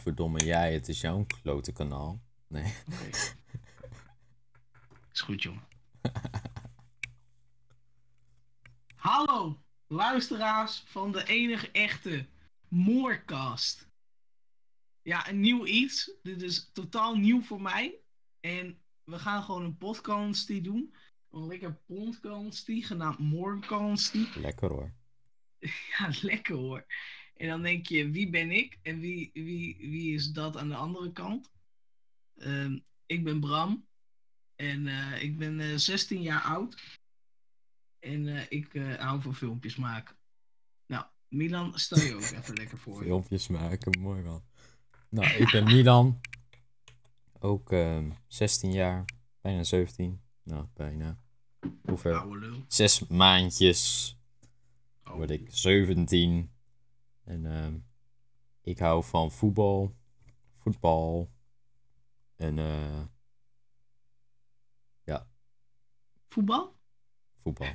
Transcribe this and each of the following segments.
Godverdomme, jij, het is jouw klote kanaal. Nee. Is goed, jongen. Hallo, luisteraars van de enige echte Moorcast. Ja, een nieuw iets. Dit is totaal nieuw voor mij. En we gaan gewoon een podcast doen. Een lekker podcast genaamd Moorcast. Lekker hoor. Ja, lekker hoor. En dan denk je, wie ben ik en wie, wie, wie is dat aan de andere kant? Ehm, ik ben Bram en eh, ik ben eh 16 jaar oud. En eh, ik eh, hou van filmpjes maken. Nou, Milan, stel je ook even lekker voor. Filmpjes maken, mooi man. Nou, ik ben Milan. Ook ehm 16 jaar, bijna 17. Nou, bijna. Hoeveel? Zes maandjes Oh. word ik 17. En ehm, ik hou van voetbal, voetbal en eh Voetbal? voetbal.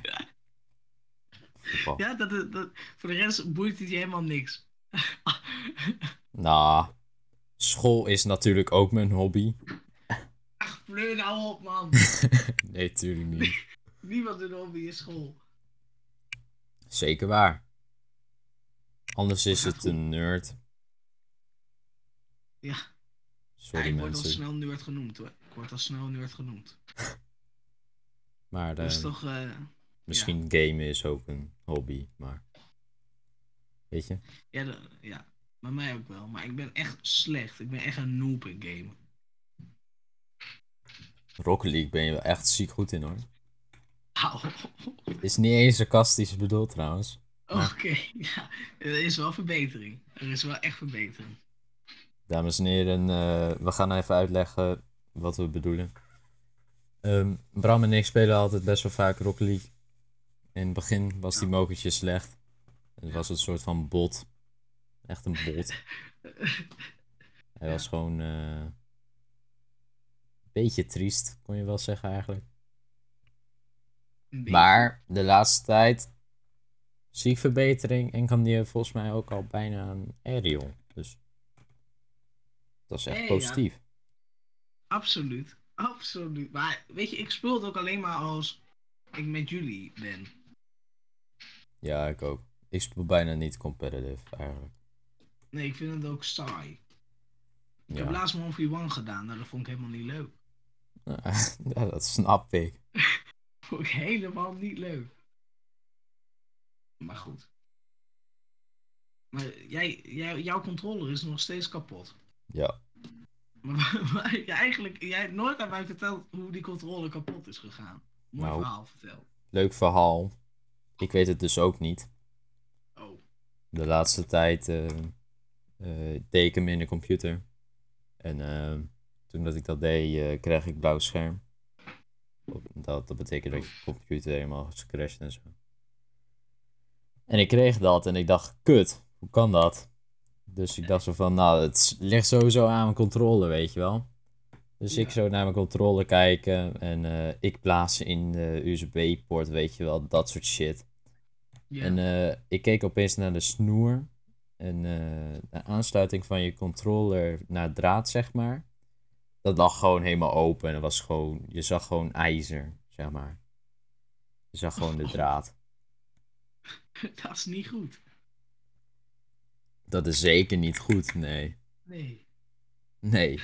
voetbal. Ja, dat- voor de rest boeit het je helemaal niks. Nou, school is natuurlijk ook mijn hobby. Ach, pleur nou op, man. nee, tuurlijk niet. Niemand een hobby is school. Zeker waar. Anders is het een nerd. Ja, Sorry ja, ik word al snel nerd genoemd hoor. Ik word al snel nerd genoemd. Maar eh, toch... eh, misschien gamen is ook een hobby. Maar weet je? ja, de- ja, bij mij ook wel. Maar ik ben echt slecht. Ik ben echt een noob in gamen. Rocket League ben je wel echt ziek goed in hoor. Au. Is niet eens sarcastisch bedoeld trouwens. Oké, ja. Er is wel verbetering. Er is wel echt verbetering. Dames en heren, eh, we gaan even uitleggen wat we bedoelen. Ehm, Bram en ik spelen altijd best wel vaak Rocket League. In het begin was die mokertje slecht. Het was een soort van bot. Echt een bot. Hij was gewoon eh, een beetje triest, kon je wel zeggen eigenlijk. Maar de laatste tijd zie ik verbetering en kan die volgens mij ook al bijna een aerial. Dus dat is echt ja. positief. Absoluut. Absoluut. Maar weet je, ik speel het ook alleen maar als ik met jullie ben. Ja, ik ook. Ik speel bijna niet competitive eigenlijk. Nee, ik vind het ook saai. Ik heb laatst een 1v1 gedaan. Nou, dat vond ik helemaal niet leuk. ja, dat snap ik. vond ik helemaal niet leuk. Maar goed. Maar jij, jij, jouw controller is nog steeds kapot. Ja, Maar, eigenlijk, jij hebt nooit aan mij verteld hoe die controller kapot is gegaan. Mooi Nou. verhaal, vertel. leuk verhaal. Ik weet het dus ook niet. Oh, De laatste tijd eh, deed ik hem in de computer. En eh, toen dat ik dat deed, kreeg ik blauw scherm. Dat, dat betekent dat je computer helemaal is gecrashed en zo. En ik kreeg dat en ik dacht, kut, hoe kan dat? Dus ik dacht zo van, nou, het ligt sowieso aan mijn controller, weet je wel. Dus ik zo naar mijn controller kijken en eh, ik plaatsen in de USB-poort, weet je wel, dat soort shit. ja. En eh, ik keek opeens naar de snoer. En eh, de aansluiting van je controller naar draad, zeg maar. Dat lag gewoon helemaal open. En was gewoon, je zag gewoon ijzer, zeg maar. Je zag gewoon de draad. dat is niet goed. Dat is zeker niet goed, nee. Nee. Nee.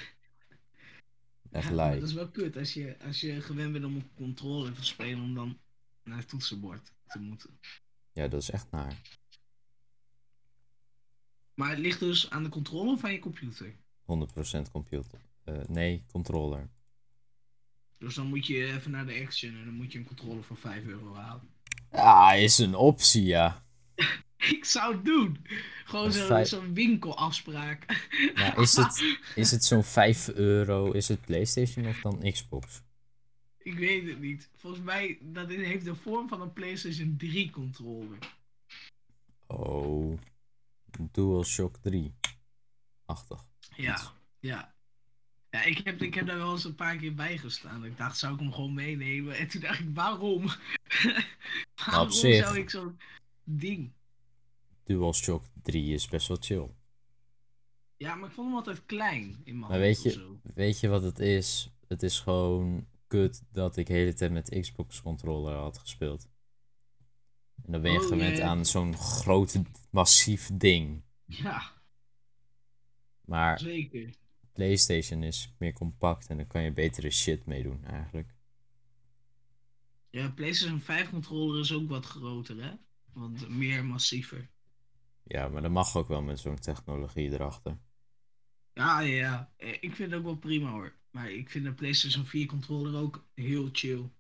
Echt Ja, dat is wel kut als je, als je gewend bent om op controller te spelen om dan naar het toetsenbord te moeten. Ja, dat is echt naar. Maar het ligt dus aan de controller van je computer. 100% computer. Eh, nee, controller. Dus dan moet je even naar de Action en dan moet je een controller voor 5 euro halen. Ja, is een optie, ja. Ik zou het doen. Gewoon zo'n vijf- winkelafspraak. Maar is het, is het zo'n 5 euro? Is het PlayStation of dan Xbox? Ik weet het niet. Volgens mij dat heeft de vorm van een PlayStation 3 controller. Oh. DualShock 3. Achtig. Ja, ja. Ja, ik heb, ik heb daar wel eens een paar keer bij gestaan. Ik dacht, zou ik hem gewoon meenemen? En toen dacht ik, waarom? waarom zou ik zo'n ding... DualShock 3 is best wel chill. Ja, maar ik vond hem altijd klein in mijn Maar weet je, weet je wat het is? Het is gewoon kut dat ik de hele tijd met Xbox controller had gespeeld. En dan ben je Oh, gewend aan zo'n groot, massief ding. Ja, Maar zeker. PlayStation is meer compact en dan kan je betere shit mee doen eigenlijk. Ja, PlayStation 5 controller is ook wat groter, hè? Want meer massiever. Ja, maar dat mag ook wel met zo'n technologie erachter. Ja, ja. Eh, Ik vind het ook wel prima hoor. Maar ik vind de PlayStation 4 controller ook heel chill.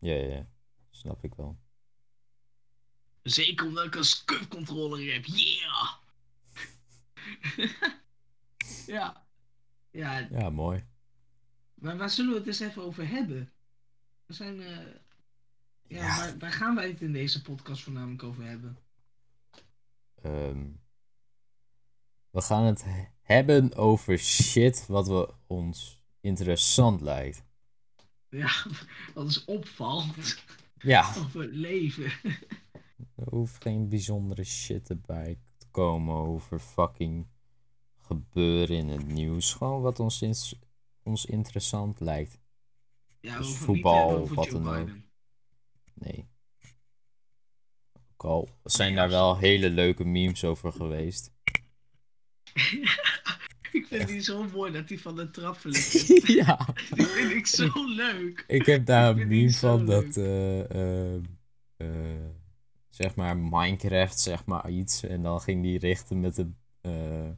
Ja, ja, ja. Snap ik wel. Zeker omdat ik een SCUF controller heb. Yeah! ja. Ja, Ja, mooi. maar waar zullen we het eens even over hebben? We zijn, eh, ja, Ja. Waar, waar gaan wij het in deze podcast voornamelijk over hebben? Ehm, we gaan het he- hebben over shit wat we ons interessant lijkt. Ja, wat is opvalt Ja, over het leven. er hoeft geen bijzondere shit erbij te komen over fucking gebeuren in het nieuws. Gewoon wat ons, ons interessant lijkt. Ja, Dus voetbal of wat dan ook. Nee. Ook al zijn daar wel hele leuke memes over geweest. Ik vind die zo mooi dat hij van de trap ja. Die vind ik zo leuk. Ik heb daar Ik een die meme van dat, eh, eh, eh, zeg maar, Minecraft, zeg maar, iets. En dan ging die richten met een, eh,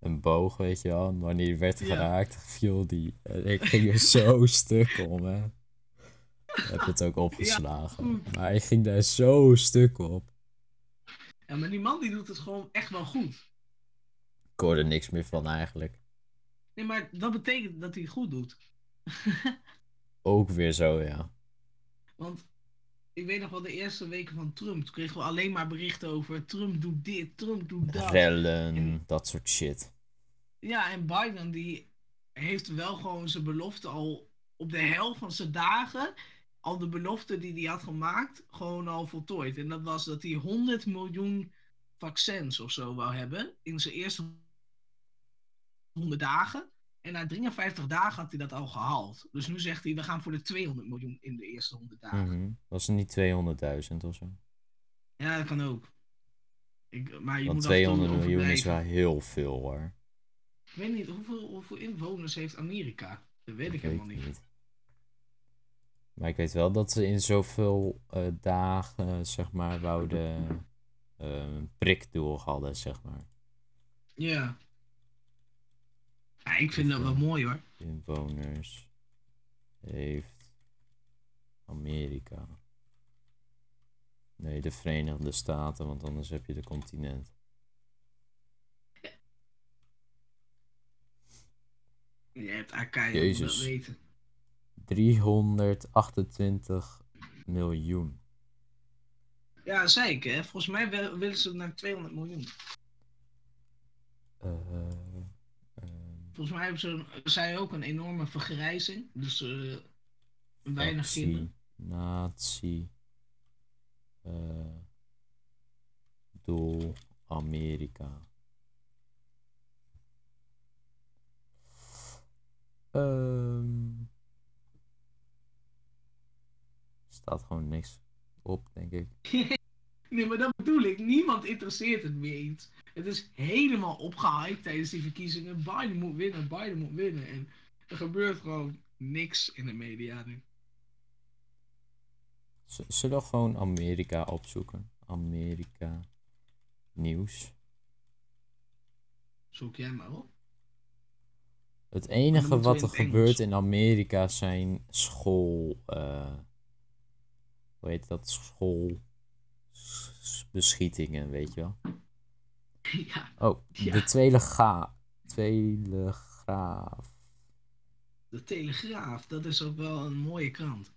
een boog, weet je wel. En wanneer die werd Ja. geraakt, viel die. En ik ging er zo stuk om, hè. Ik heb het ook opgeslagen. maar ik ging daar zo stuk op. Ja, maar die man die doet het gewoon echt wel goed. Ik hoorde niks meer van eigenlijk. Nee, maar dat betekent dat hij het goed doet. Ook weer zo, ja. Want ik weet nog wel de eerste weken van Trump. Toen kregen we alleen maar berichten over Trump doet dit, Trump doet dat. Rellen, En- dat soort shit. Ja, en Biden die heeft wel gewoon zijn belofte al op de helft van zijn dagen. Al de belofte die hij had gemaakt, gewoon al voltooid. En dat was dat hij 100 miljoen vaccins of zo wou hebben in zijn eerste 100 dagen. En na 53 dagen had hij dat al gehaald. Dus nu zegt hij, we gaan voor de 200 miljoen in de eerste 100 dagen. Mhm. Was het niet 200.000 of zo? Ja, dat kan ook. Ik, maar je Want moet af en toe 200 miljoen is wel heel veel hoor. Ik weet niet, hoeveel, hoeveel inwoners heeft Amerika? Dat weet ik helemaal niet. Maar ik weet wel dat ze in zoveel eh, dagen, zeg maar, wouden eh, een prikdoel hadden, zeg maar. Ja. Ja. Ik vind dat wel mooi hoor. Inwoners heeft Amerika. Nee, de Verenigde Staten, want anders heb je de continent. Je hebt AK, je moet Jezus. dat weten. 328 miljoen. Ja, zei ik hè. Volgens mij wil- willen ze naar 200 miljoen. Eh, eh, Volgens mij hebben ze zij ook een enorme vergrijzing. Dus eh weinig nazi, kinderen. nazi. eh, doel Amerika. Ehm staat gewoon niks op, denk ik. Nee, maar dat bedoel ik. Niemand interesseert het meer iets. Het is helemaal opgehyped tijdens die verkiezingen. Biden moet winnen, Biden moet winnen. En er gebeurt gewoon niks in de media nu. Z- Zullen we gewoon Amerika opzoeken? Amerika nieuws. Zoek jij maar op. Het enige wat er gebeurt in Amerika zijn school. eh hoe heet dat? School. Beschietingen, weet je wel. ja, Oh, Ja. de Telegraaf. Telegraaf. de Telegraaf, dat is ook wel een mooie krant.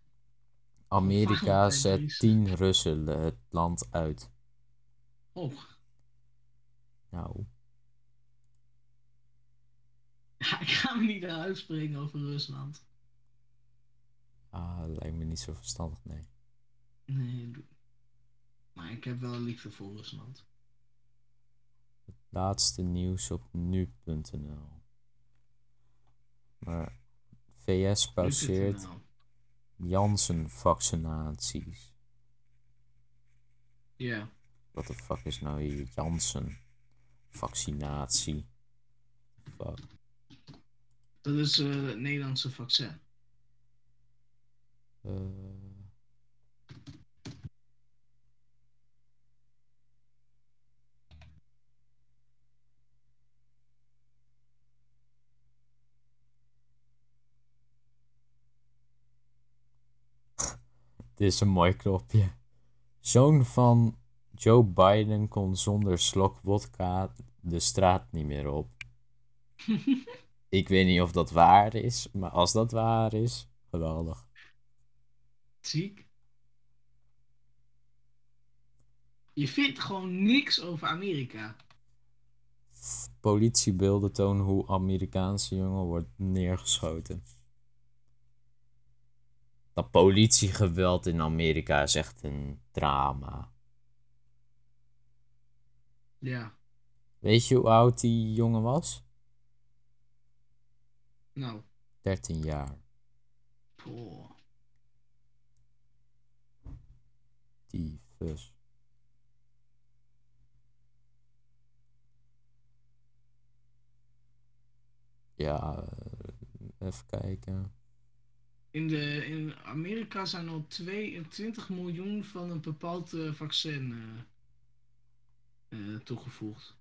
Amerika zet Dries. 10 Russen het land uit. Oh, Nou, ja, ik ga we niet naar huis springen over Rusland. Ah, dat lijkt me niet zo verstandig, nee. Nee, doe- maar ik heb wel liefde voor Rusland. Laatste nieuws op nu.nl. Maar VS pauzeert. Janssen-vaccinaties. Ja, Wat de fuck is nou hier Janssen-vaccinatie? Fuck. dat is eh, het Nederlandse vaccin. Eh, Dit is een mooi knopje. Zoon van Joe Biden kon zonder slok wodka de straat niet meer op. Ik weet niet of dat waar is, maar als dat waar is, geweldig. Ziek. Je vindt gewoon niks over Amerika. Politiebeelden tonen hoe Amerikaanse jongen wordt neergeschoten. Dat politiegeweld in Amerika is echt een drama. Ja, Weet je hoe oud die jongen was? nou. 13 jaar. Poh. Tyfus. Ja, eh, even kijken. In, de, in Amerika zijn al 22 miljoen van een bepaald eh, vaccin eh, eh, toegevoegd.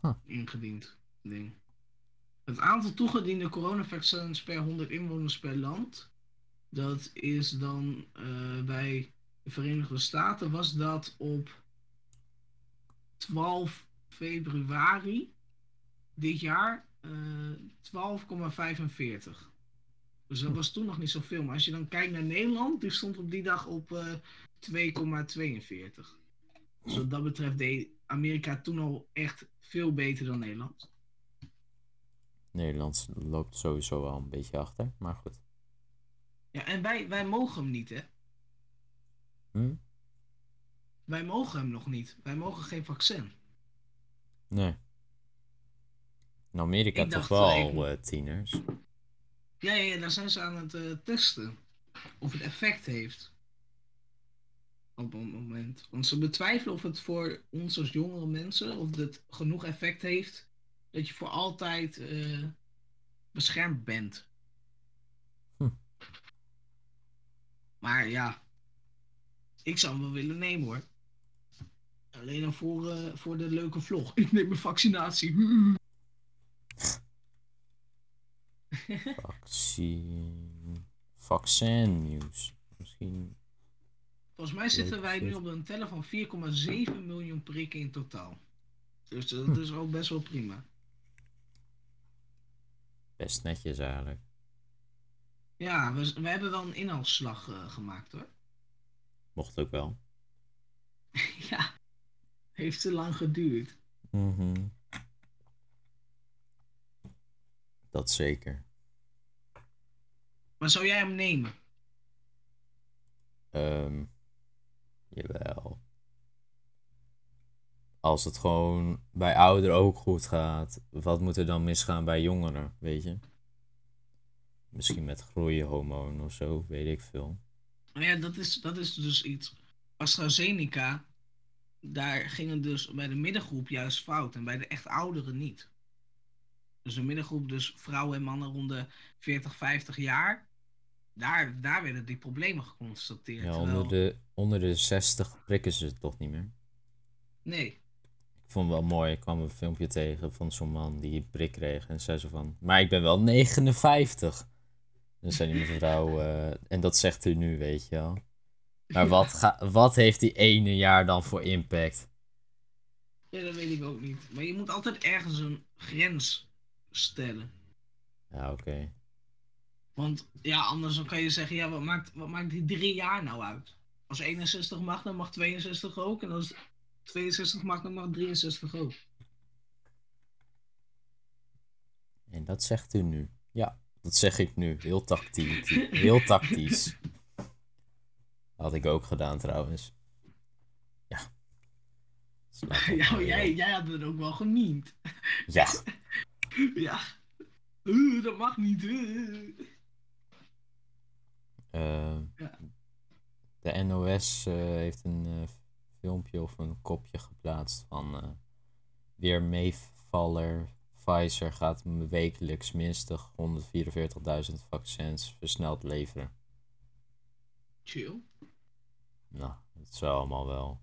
Huh. Ingediend. Ding. Het aantal toegediende coronavaccins per 100 inwoners per land. Dat is dan bij de Verenigde Staten was dat op 12 februari dit jaar eh 12,45. Dus dat was toen nog niet zoveel. Maar als je dan kijkt naar Nederland, die stond op die dag op eh 2,42. Dus wat dat betreft deed Amerika toen al echt veel beter dan Nederland. Nederland loopt sowieso wel een beetje achter, maar goed. Ja, en wij, wij mogen hem niet, hè? Hm? Wij mogen hem nog niet. Wij mogen geen vaccin. Nee. In Amerika Ik toch wel eh, al eh, tieners. Ja, daar zijn ze aan het eh, testen. Of het effect heeft. Op een moment. Want ze betwijfelen of het voor ons als jongere mensen, of het genoeg effect heeft dat je voor altijd eh, beschermd bent. Hm. Maar ja, ik zou hem wel willen nemen hoor. Alleen dan voor, eh, voor de leuke vlog. Ik neem mijn vaccinatie. Vaccin. Vaccin nieuws. Misschien. Volgens mij zitten wij nu op een teller van 4,7 miljoen prikken in totaal. Dus dat is ook best wel prima. Best netjes eigenlijk. Ja, we, we hebben wel een inhaalslag eh, gemaakt hoor. Mocht ook wel. ja, heeft te lang geduurd. Mhm. Dat zeker. Maar zou jij hem nemen? Ehm jawel. Als het gewoon bij ouderen ook goed gaat, wat moet er dan misgaan bij jongeren, weet je? Misschien met groeihormoon of zo, weet ik veel. Ja, dat is, dat is dus iets. AstraZeneca, daar ging het dus bij de middengroep juist fout en bij de echt ouderen niet. Dus de middengroep, dus vrouwen en mannen rond de 40, 50 jaar, daar, daar werden die problemen geconstateerd. Ja, terwijl- onder de, onder de 60 prikken ze het toch niet meer. Nee, Ik vond het wel mooi, ik kwam een filmpje tegen van zo'n man die een prik kreeg en zei zo van, maar ik ben wel 59. Dan zei die mevrouw, eh, en dat zegt u nu, weet je wel. Maar wat, ga, wat heeft die ene jaar dan voor impact? ja, dat weet ik ook niet. Maar je moet altijd ergens een grens stellen. Ja, oké. Want ja, anders dan kan je zeggen, ja, wat maakt, wat maakt die drie jaar nou uit? Als 61 mag, dan mag 62 ook. En als 62 mag, dan mag 63 ook. En dat zegt u nu. Ja, dat zeg ik nu. Heel tactisch. Heel tactisch. Had ik ook gedaan trouwens. Ja. Ja, jij, jij had het ook wel gemiend. Ja, Ja. Uh, dat mag niet. uh. Eh, Ja. de NOS eh, heeft een eh, filmpje of een kopje geplaatst van weer meevaller. Pfizer gaat wekelijks minstens 144.000 vaccins versneld leveren. Chill. Nou, dat is wel allemaal wel.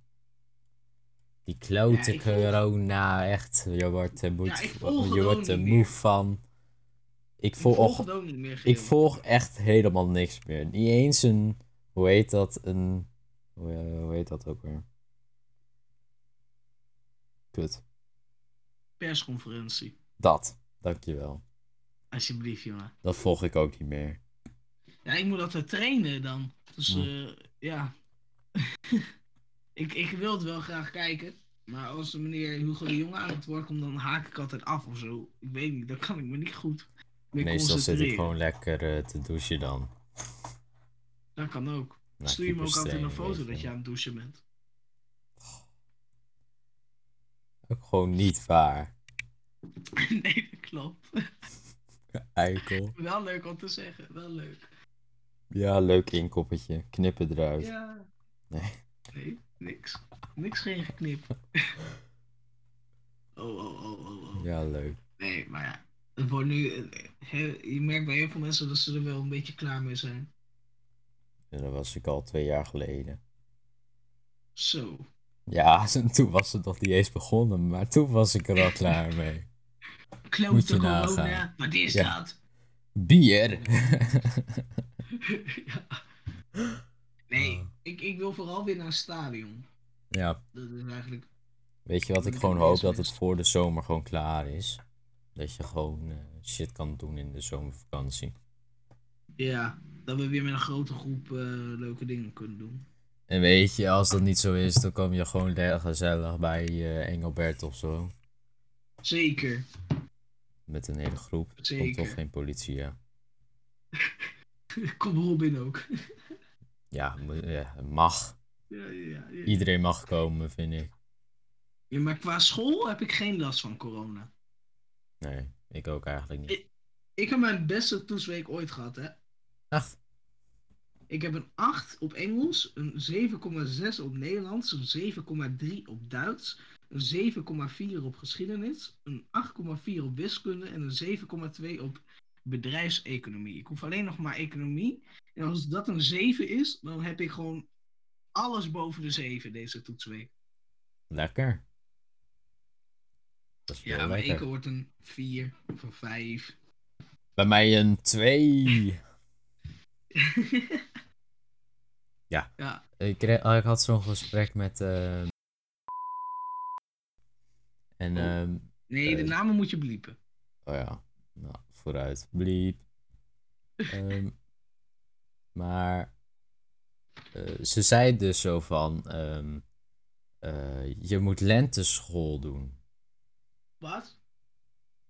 Die klote Ja, corona, echt. Je wordt er, Ja, je wordt er moe van. Ik Ik volg volg, het ook niet meer. ik volg echt helemaal niks meer. Niet eens een, hoe heet dat, een, hoe, eh, hoe heet dat ook weer? Kut. Persconferentie. Dat, dankjewel. Alsjeblieft, jongen. Dat volg ik ook niet meer. Ja, ik moet altijd trainen dan. Dus Hm. eh, ja. ik, ik wil het wel graag kijken. Maar als de meneer Hugo de Jonge aan het woord komt, dan haak ik altijd af of zo. Ik weet niet, dan kan ik me niet goed Meestal zit ik gewoon lekker eh, te douchen dan. Dat kan ook. Na Stuur je me ook altijd een foto dat je aan het douchen bent. Ook gewoon niet waar. nee, dat klopt. Eikel. wel leuk om te zeggen, wel leuk. Ja, leuk inkoppertje. Knippen eruit. Ja. Nee. Nee, niks. Niks geen geknip. oh, oh, oh, oh, oh. Ja, leuk. Nee, maar ja. Het wordt nu, he- je merkt bij heel veel mensen dat ze er wel een beetje klaar mee zijn. En dat was ik al twee jaar geleden. Zo. Ja, toen was het nog niet eens begonnen, maar toen was ik er al klaar mee. Moet Klote corona. nagaan. Wat is Ja. dat? Bier! ja. Nee, Ah. ik, ik wil vooral weer naar een stadion. ja, Dat is eigenlijk... weet je wat ik gewoon hoop? Dat het voor de zomer gewoon klaar is. Dat je gewoon eh, shit kan doen in de zomervakantie. Ja, dat we weer met een grote groep eh, leuke dingen kunnen doen. En weet je, als dat niet zo is, dan kom je gewoon gezellig bij eh, Engelbert of zo. Zeker. Met een hele groep. Komt Zeker. toch geen politie, ja. Kom Robin ook. Ja, mag. ja, ja, ja, ja. Iedereen mag komen, vind ik. Ja, maar qua school heb ik geen last van corona. Nee, ik ook eigenlijk niet. Ik- Ik heb mijn beste toetsweek ooit gehad, hè. Echt? Ik heb een 8 op Engels, een 7,6 op Nederlands, een 7,3 op Duits, een 7,4 op geschiedenis, een 8,4 op wiskunde en een 7,2 op bedrijfseconomie. Ik hoef alleen nog maar economie. En als dat een 7 is, dan heb ik gewoon alles boven de 7 deze toetsweek. Lekker. Dat is Ja, lekker. eco wordt een 4 of een 5. Bij mij een 2. Ja. ja, Ik, ik had zo'n gesprek met. ehm, En. Oh. ehm, nee, de Eh. namen moet je bliepen. oh ja, nou, vooruit. Bliep. Ehm, maar. eh, ze zei dus zo van. eh, je moet lenteschool doen. Wat?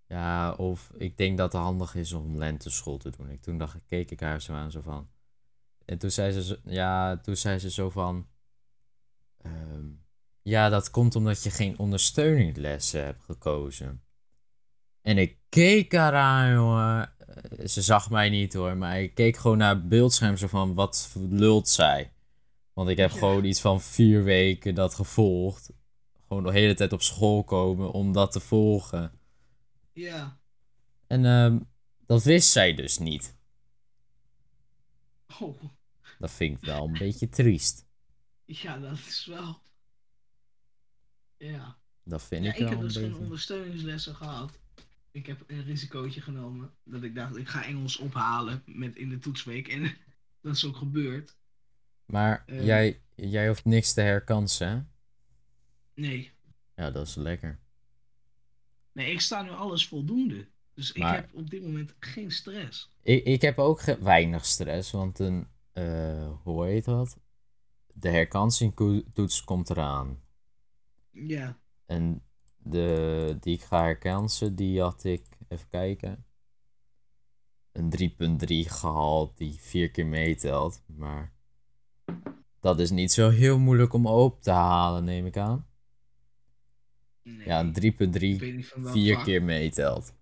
Ja, of ik denk dat het handig is om lenteschool te doen. Ik, toen dacht ik, keek ik haar zo aan, zo van. En toen zei ze, zo- ja, toen zei ze zo van. ehm, ja, dat komt omdat je geen ondersteuningslessen hebt gekozen. En ik keek haar aan, jongen. Eh, Ze zag mij niet hoor, maar ik keek gewoon naar het beeldscherm zo van, wat lult zij? Want ik heb Ja. gewoon iets van vier weken dat gevolgd. Gewoon de hele tijd op school komen om dat te volgen. Ja. En ehm, dat wist zij dus niet. Oh, Dat vind ik wel een beetje triest. ja, dat is wel. Ja. Dat vind Ja, ik ik wel heb een dus geen ondersteuningslessen gehad. Ik heb een risicootje genomen. Dat ik dacht, ik ga Engels ophalen met in de toetsweek. En dat is ook gebeurd. Maar Eh. jij, jij hoeft niks te herkansen, hè? Nee. Ja, dat is lekker. Nee, ik sta nu alles voldoende. Dus ik Maar- heb op dit moment geen stress. Ik, ik heb ook ge- weinig stress, want een, eh, hoe heet dat? De herkansingtoets komt eraan. Ja. En de, die ik ga herkansen, die had ik, even kijken. een 3.3 gehaald die vier keer meetelt. Maar dat is niet zo heel moeilijk om op te halen, neem ik aan. Nee, Ja, een 3.3 ik weet niet van welk vier keer meetelt.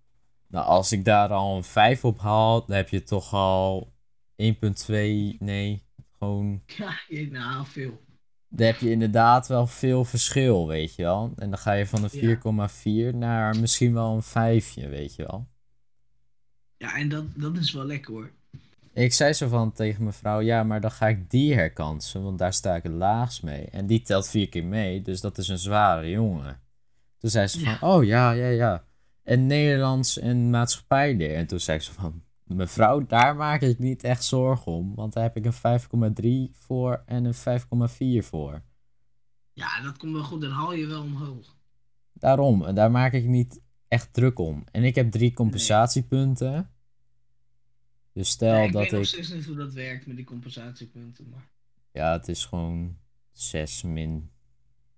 Nou, als ik daar al een 5 op haal, dan heb je toch al 1.2, nee, gewoon... Ja, je- nou, veel. Dan heb je inderdaad wel veel verschil, weet je wel. En dan ga je van een 4,4 naar misschien wel een 5, weet je wel. Ja, en dat, dat is wel lekker hoor. Ik zei zo van tegen mijn vrouw, ja, maar dan ga ik die herkansen, want daar sta ik het laagst mee. En die telt vier keer mee, dus dat is een zware jongen. Toen zei ze van, Ja. oh ja, ja, ja. En Nederlands en maatschappijleer. En toen zei ze van, mevrouw, daar maak ik niet echt zorgen om, want daar heb ik een 5,3 voor en een 5,4 voor. Ja, dat komt wel goed. Dan haal je wel omhoog. Daarom, en daar maak ik niet echt druk om. En ik heb drie compensatiepunten. Dus stel ik dat weet nog ik... steeds niet hoe dat werkt met die compensatiepunten. Maar... Ja, het is gewoon 6 min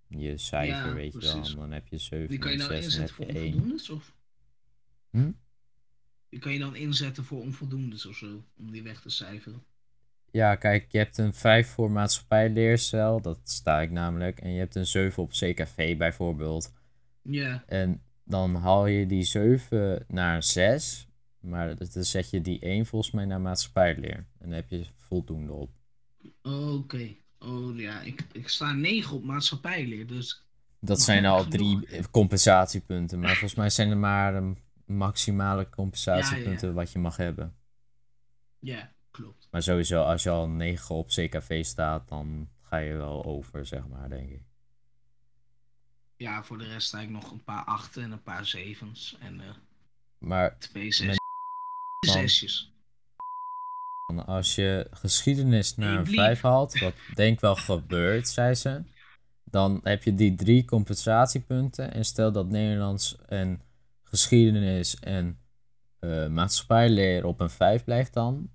je cijfer, Ja, weet je wel. precies. En dan heb je 7 Die kan je dan 6 en inzetten voor je 1. onvoldoendes? Of? Hm? Die kan je dan inzetten voor onvoldoendes of zo. Om die weg te cijferen. Ja, kijk, je hebt een 5 voor maatschappijleercel, dat sta ik namelijk. En je hebt een 7 op CKV bijvoorbeeld. Ja, En dan haal je die 7 naar een 6. Maar dan zet je die 1 volgens mij naar maatschappijleer. En dan heb je voldoende op. oké. Oh ja, ik, ik sta 9 op maatschappijleer. Dus Dat zijn al drie compensatiepunten. Maar volgens mij zijn er maar een maximale compensatiepunten wat je mag hebben. ja, klopt. Maar sowieso, als je al 9 op CKV staat, dan ga je wel over, zeg maar, denk ik. Ja, voor de rest sta ik nog een paar achten en een paar zevens. En eh Maar twee zes. zesjes. Als je geschiedenis naar een Hey, 5 haalt, wat denk wel gebeurt, zei ze. Dan heb je die drie compensatiepunten. En stel dat Nederlands en geschiedenis en eh maatschappijleer op een 5 blijft dan.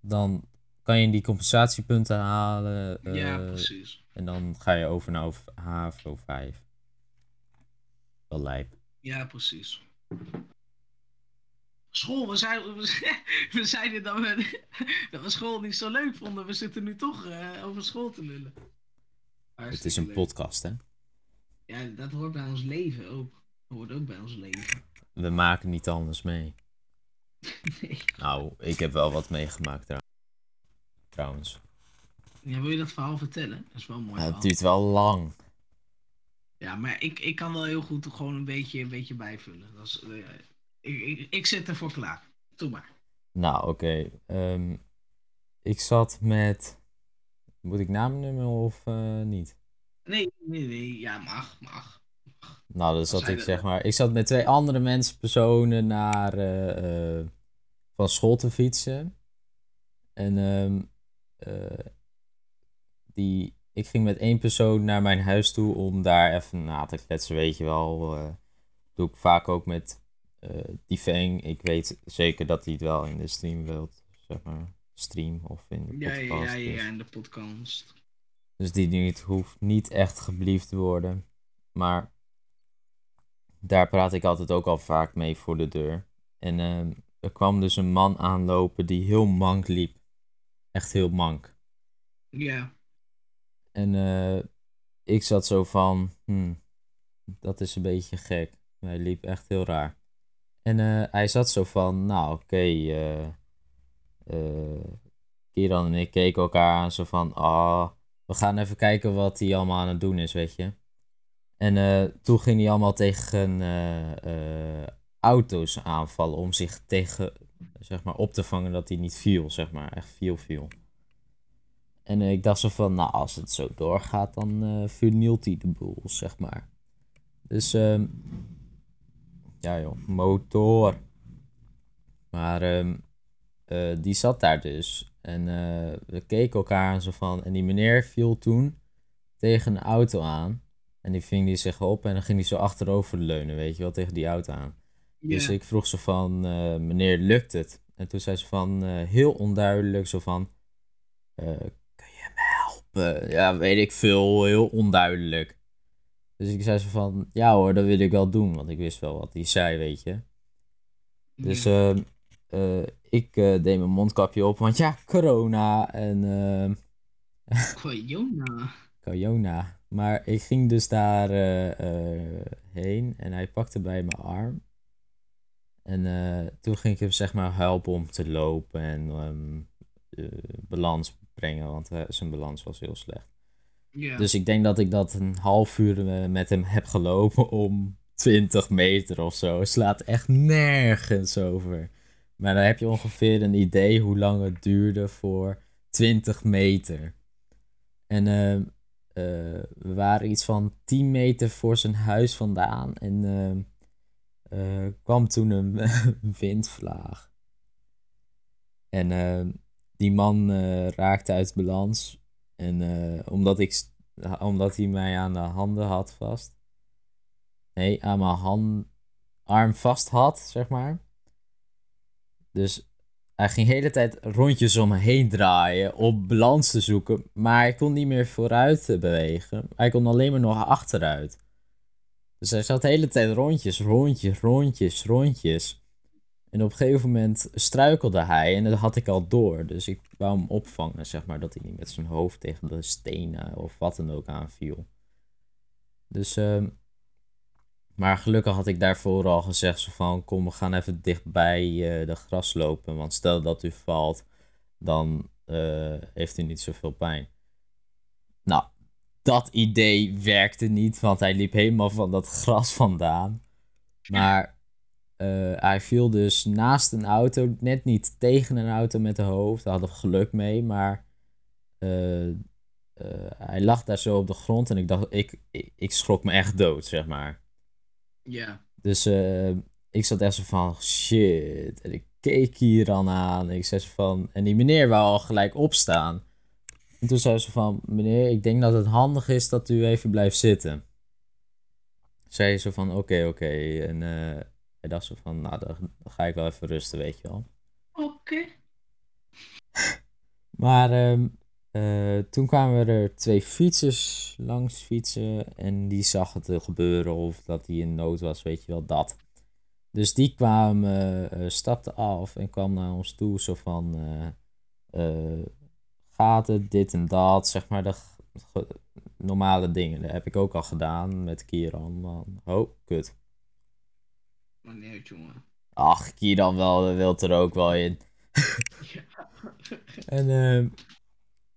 Dan kan je die compensatiepunten halen. ja, eh, precies. En dan ga je over naar HAVO 5. Wel lijp. Ja, precies. School, we zeiden, we zeiden dat, we, dat we school niet zo leuk vonden. We zitten nu toch eh, over school te lullen. Het is een leuk. podcast, hè? Ja, dat hoort bij ons leven ook. Dat hoort ook bij ons leven. We maken niet anders mee. Nee. Nou, ik heb wel wat meegemaakt trouw- trouwens. Ja, wil je dat verhaal vertellen? Dat is wel mooi Ja, het duurt wel lang. Ja, maar ik, ik kan wel heel goed gewoon een beetje, een beetje bijvullen. Dat is, eh, ik, ik, ik zit ervoor klaar. Doe maar. Nou, oké. ehm, ik zat met... Moet ik naam noemen of eh, niet? Nee, nee, nee. Ja, mag, mag. Nou, dan zat zei ik zeg maar... Ik zat met twee andere mensen, personen, naar... eh, eh, van school te fietsen. En ehm, eh, die... Ik ging met één persoon naar mijn huis toe om daar even na te kletsen, weet je wel. doe ik vaak ook met die Veng. Ik weet zeker dat hij het wel in de stream wilt, zeg maar. Stream of in de podcast. ja, ja, ja, dus. ja, in de podcast. Dus die niet, hoeft niet echt geblieft te worden. Maar daar praat ik altijd ook al vaak mee voor de deur. En ehm, er kwam dus een man aanlopen die heel mank liep. Echt heel mank. Ja, En eh, ik zat zo van, hmm, dat is een beetje gek. Hij liep echt heel raar. En eh, hij zat zo van, nou oké, eh eh, Kieran en ik keken elkaar aan zo van, ah, we gaan even kijken wat hij allemaal aan het doen is, weet je. En toen ging hij allemaal tegen auto's aanvallen om zich tegen, zeg maar, op te vangen dat hij niet viel, zeg maar, echt viel viel. En ik dacht zo van, nou, als het zo doorgaat, dan eh vernielt hij de boel, zeg maar. Dus, ehm ja joh, motor. Maar ehm, eh, die zat daar dus. En eh, we keken elkaar aan zo van, en die meneer viel toen tegen een auto aan. En die ving die zich op en dan ging hij zo achterover leunen, weet je wel, tegen die auto aan. Dus ik vroeg ze van, eh, meneer, lukt het? En toen zei ze van, heel onduidelijk, zo van, kun je me helpen? Ja, weet ik veel, heel onduidelijk. Dus ik zei ze van, ja hoor, dat wil ik wel doen, want ik wist wel wat hij zei, weet je. Dus ehm, eh, ik eh, deed mijn mondkapje op, want ja, corona en... ehm, Corona. corona. Maar ik ging dus daar eh, heen en hij pakte bij mijn arm. En toen ging ik hem zeg maar helpen om te lopen en ehm, eh, balans brengen, want zijn balans was heel slecht. Dus ik denk dat ik dat een half uur eh, met hem heb gelopen om 20 meter of zo. Slaat echt nergens over. Maar dan heb je ongeveer een idee hoe lang het duurde voor 20 meter. En ehm, eh, we waren iets van 10 meter voor zijn huis vandaan. En eh, kwam toen een windvlaag. En ehm, die man raakte uit balans. En eh, omdat, ik, omdat hij mij aan de handen had vast. Nee, aan mijn hand, arm vast had, zeg maar. Dus hij ging de hele tijd rondjes om me heen draaien om balans te zoeken. Maar hij kon niet meer vooruit eh, bewegen. Hij kon alleen maar nog achteruit. Dus hij zat de hele tijd rondjes, rondjes, rondjes, rondjes. En op een gegeven moment struikelde hij en dat had ik al door. Dus ik wou hem opvangen, zeg maar, dat hij niet met zijn hoofd tegen de stenen of wat dan ook aanviel. Dus, ehm, maar gelukkig had ik daarvoor al gezegd zo van, kom, we gaan even dichtbij eh, de gras lopen. Want stel dat u valt, dan eh, heeft u niet zoveel pijn. Nou, dat idee werkte niet, want hij liep helemaal van dat gras vandaan. Maar eh, hij viel dus naast een auto, net niet tegen een auto met de hoofd. Daar hadden we geluk mee, maar eh, eh, hij lag daar zo op de grond en ik dacht, ik, ik, ik schrok me echt dood, zeg maar. Ja. Dus ik zat echt zo van, shit. En ik keek hier dan aan. En ik zei zo van, en die meneer wou al gelijk opstaan. En toen zei ze van, meneer, ik denk dat het handig is dat u even blijft zitten. Zei ze van, oké, oké. En hij dacht zo van, nou, dan, dan ga ik wel even rusten, weet je wel. Oké. Maar ehm, eh, toen kwamen er twee fietsers langs fietsen en die zag het eh, gebeuren of dat hij in nood was, weet je wel, dat. Dus die kwamen, stapte af en kwam naar ons toe zo van, gaat het, dit en dat, zeg maar de normale dingen. Dat heb ik ook al gedaan met Kieran, man. Oh, kut. Wanneer, jongen? Ach, Kieran wel, wil er ook wel in. Ja. En ehm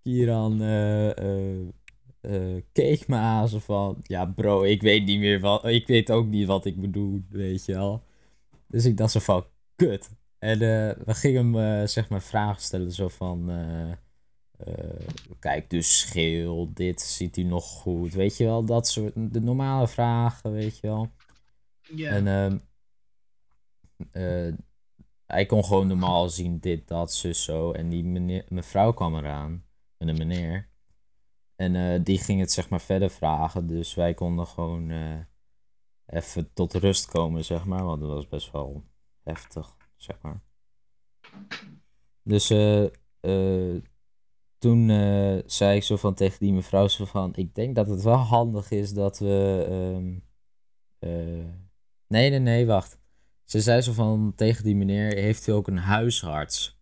Kieran eh, eh, keek me aan zo van... Ja bro, ik weet niet meer wat... Ik weet ook niet wat ik moet doen, weet je wel. Dus ik dacht zo van, kut. En we gingen hem zeg maar vragen stellen zo van... kijk, dus scheel, dit ziet u nog goed. Weet je wel, dat soort... De normale vragen, weet je wel. Ja. En ehm, eh, hij kon gewoon normaal zien dit, dat, zus, zo. En die meneer, mevrouw kwam eraan. En een meneer. En eh, die ging het zeg maar verder vragen. Dus wij konden gewoon eh, even tot rust komen, zeg maar. Want dat was best wel heftig, zeg maar. Dus toen zei ik zo van tegen die mevrouw zo van... Ik denk dat het wel handig is dat we... ehm, eh, nee, nee, nee, wacht. Ze zei zo van tegen die meneer, heeft u ook een huisarts?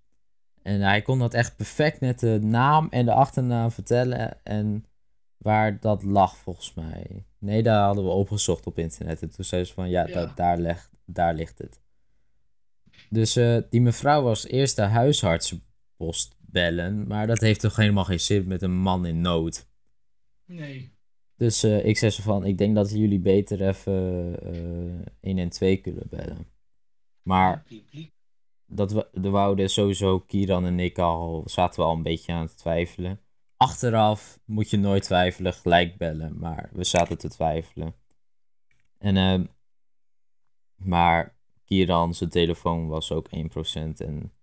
En hij kon dat echt perfect met de naam en de achternaam vertellen en waar dat lag volgens mij. Nee, daar hadden we opgezocht op internet. En toen zei ze van, ja, Ja. da- daar, leg, daar ligt het. Dus eh, die mevrouw was eerst de huisartsenpost bellen, maar dat heeft toch helemaal geen zin met een man in nood. Nee. Dus eh, ik zei zo van, ik denk dat jullie beter even eh 1 en 2 kunnen bellen. Maar dat we, de wouden sowieso, Kieran en ik al, zaten we al een beetje aan het twijfelen. Achteraf moet je nooit twijfelen, gelijk bellen. Maar we zaten te twijfelen. En, ehm, maar Kieran, zijn telefoon was ook 1%. En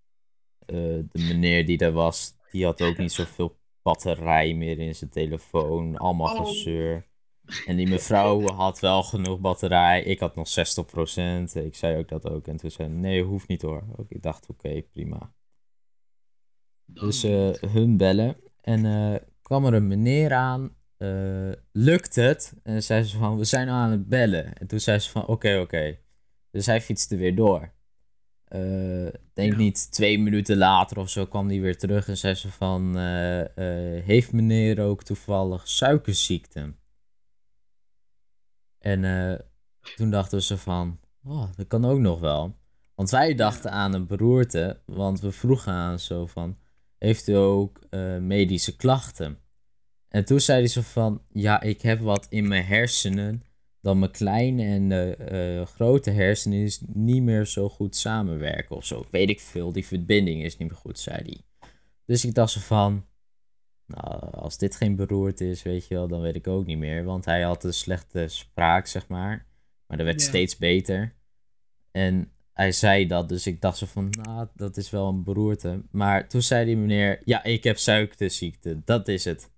eh, de meneer die daar was, die had ook niet zoveel batterij meer in zijn telefoon. Allemaal Oh. gezeur. En die mevrouw had wel genoeg batterij. Ik had nog 60%. Ik zei ook dat ook. En toen zei hij, nee, hoeft niet hoor. Ik dacht, oké, prima. Dus niet. eh, hun bellen. En eh, kwam er een meneer aan. eh, lukt het? En zei ze van, we zijn aan het bellen. En toen zei ze van, oké, oké. Dus hij fietste weer door. denk Ja. niet twee minuten later of zo kwam hij weer terug en zei ze van, heeft meneer ook toevallig suikerziekte? En eh, toen dachten ze van, oh, dat kan ook nog wel. Want wij dachten aan een beroerte, want we vroegen aan zo van, heeft u ook eh, medische klachten? En toen zei hij zo van, ja, ik heb wat in mijn hersenen, dat mijn kleine en de eh, grote hersenen is niet meer zo goed samenwerken of zo. Weet ik veel, die verbinding is niet meer goed, zei hij. Dus ik dacht zo van, nou, als dit geen beroerte is, weet je wel, dan weet ik ook niet meer. Want hij had een slechte spraak, zeg maar. Maar dat werd Ja. steeds beter. En hij zei dat, dus ik dacht zo van, nou, dat is wel een beroerte. Maar toen zei die meneer, ja, ik heb suikerziekte, dat is het.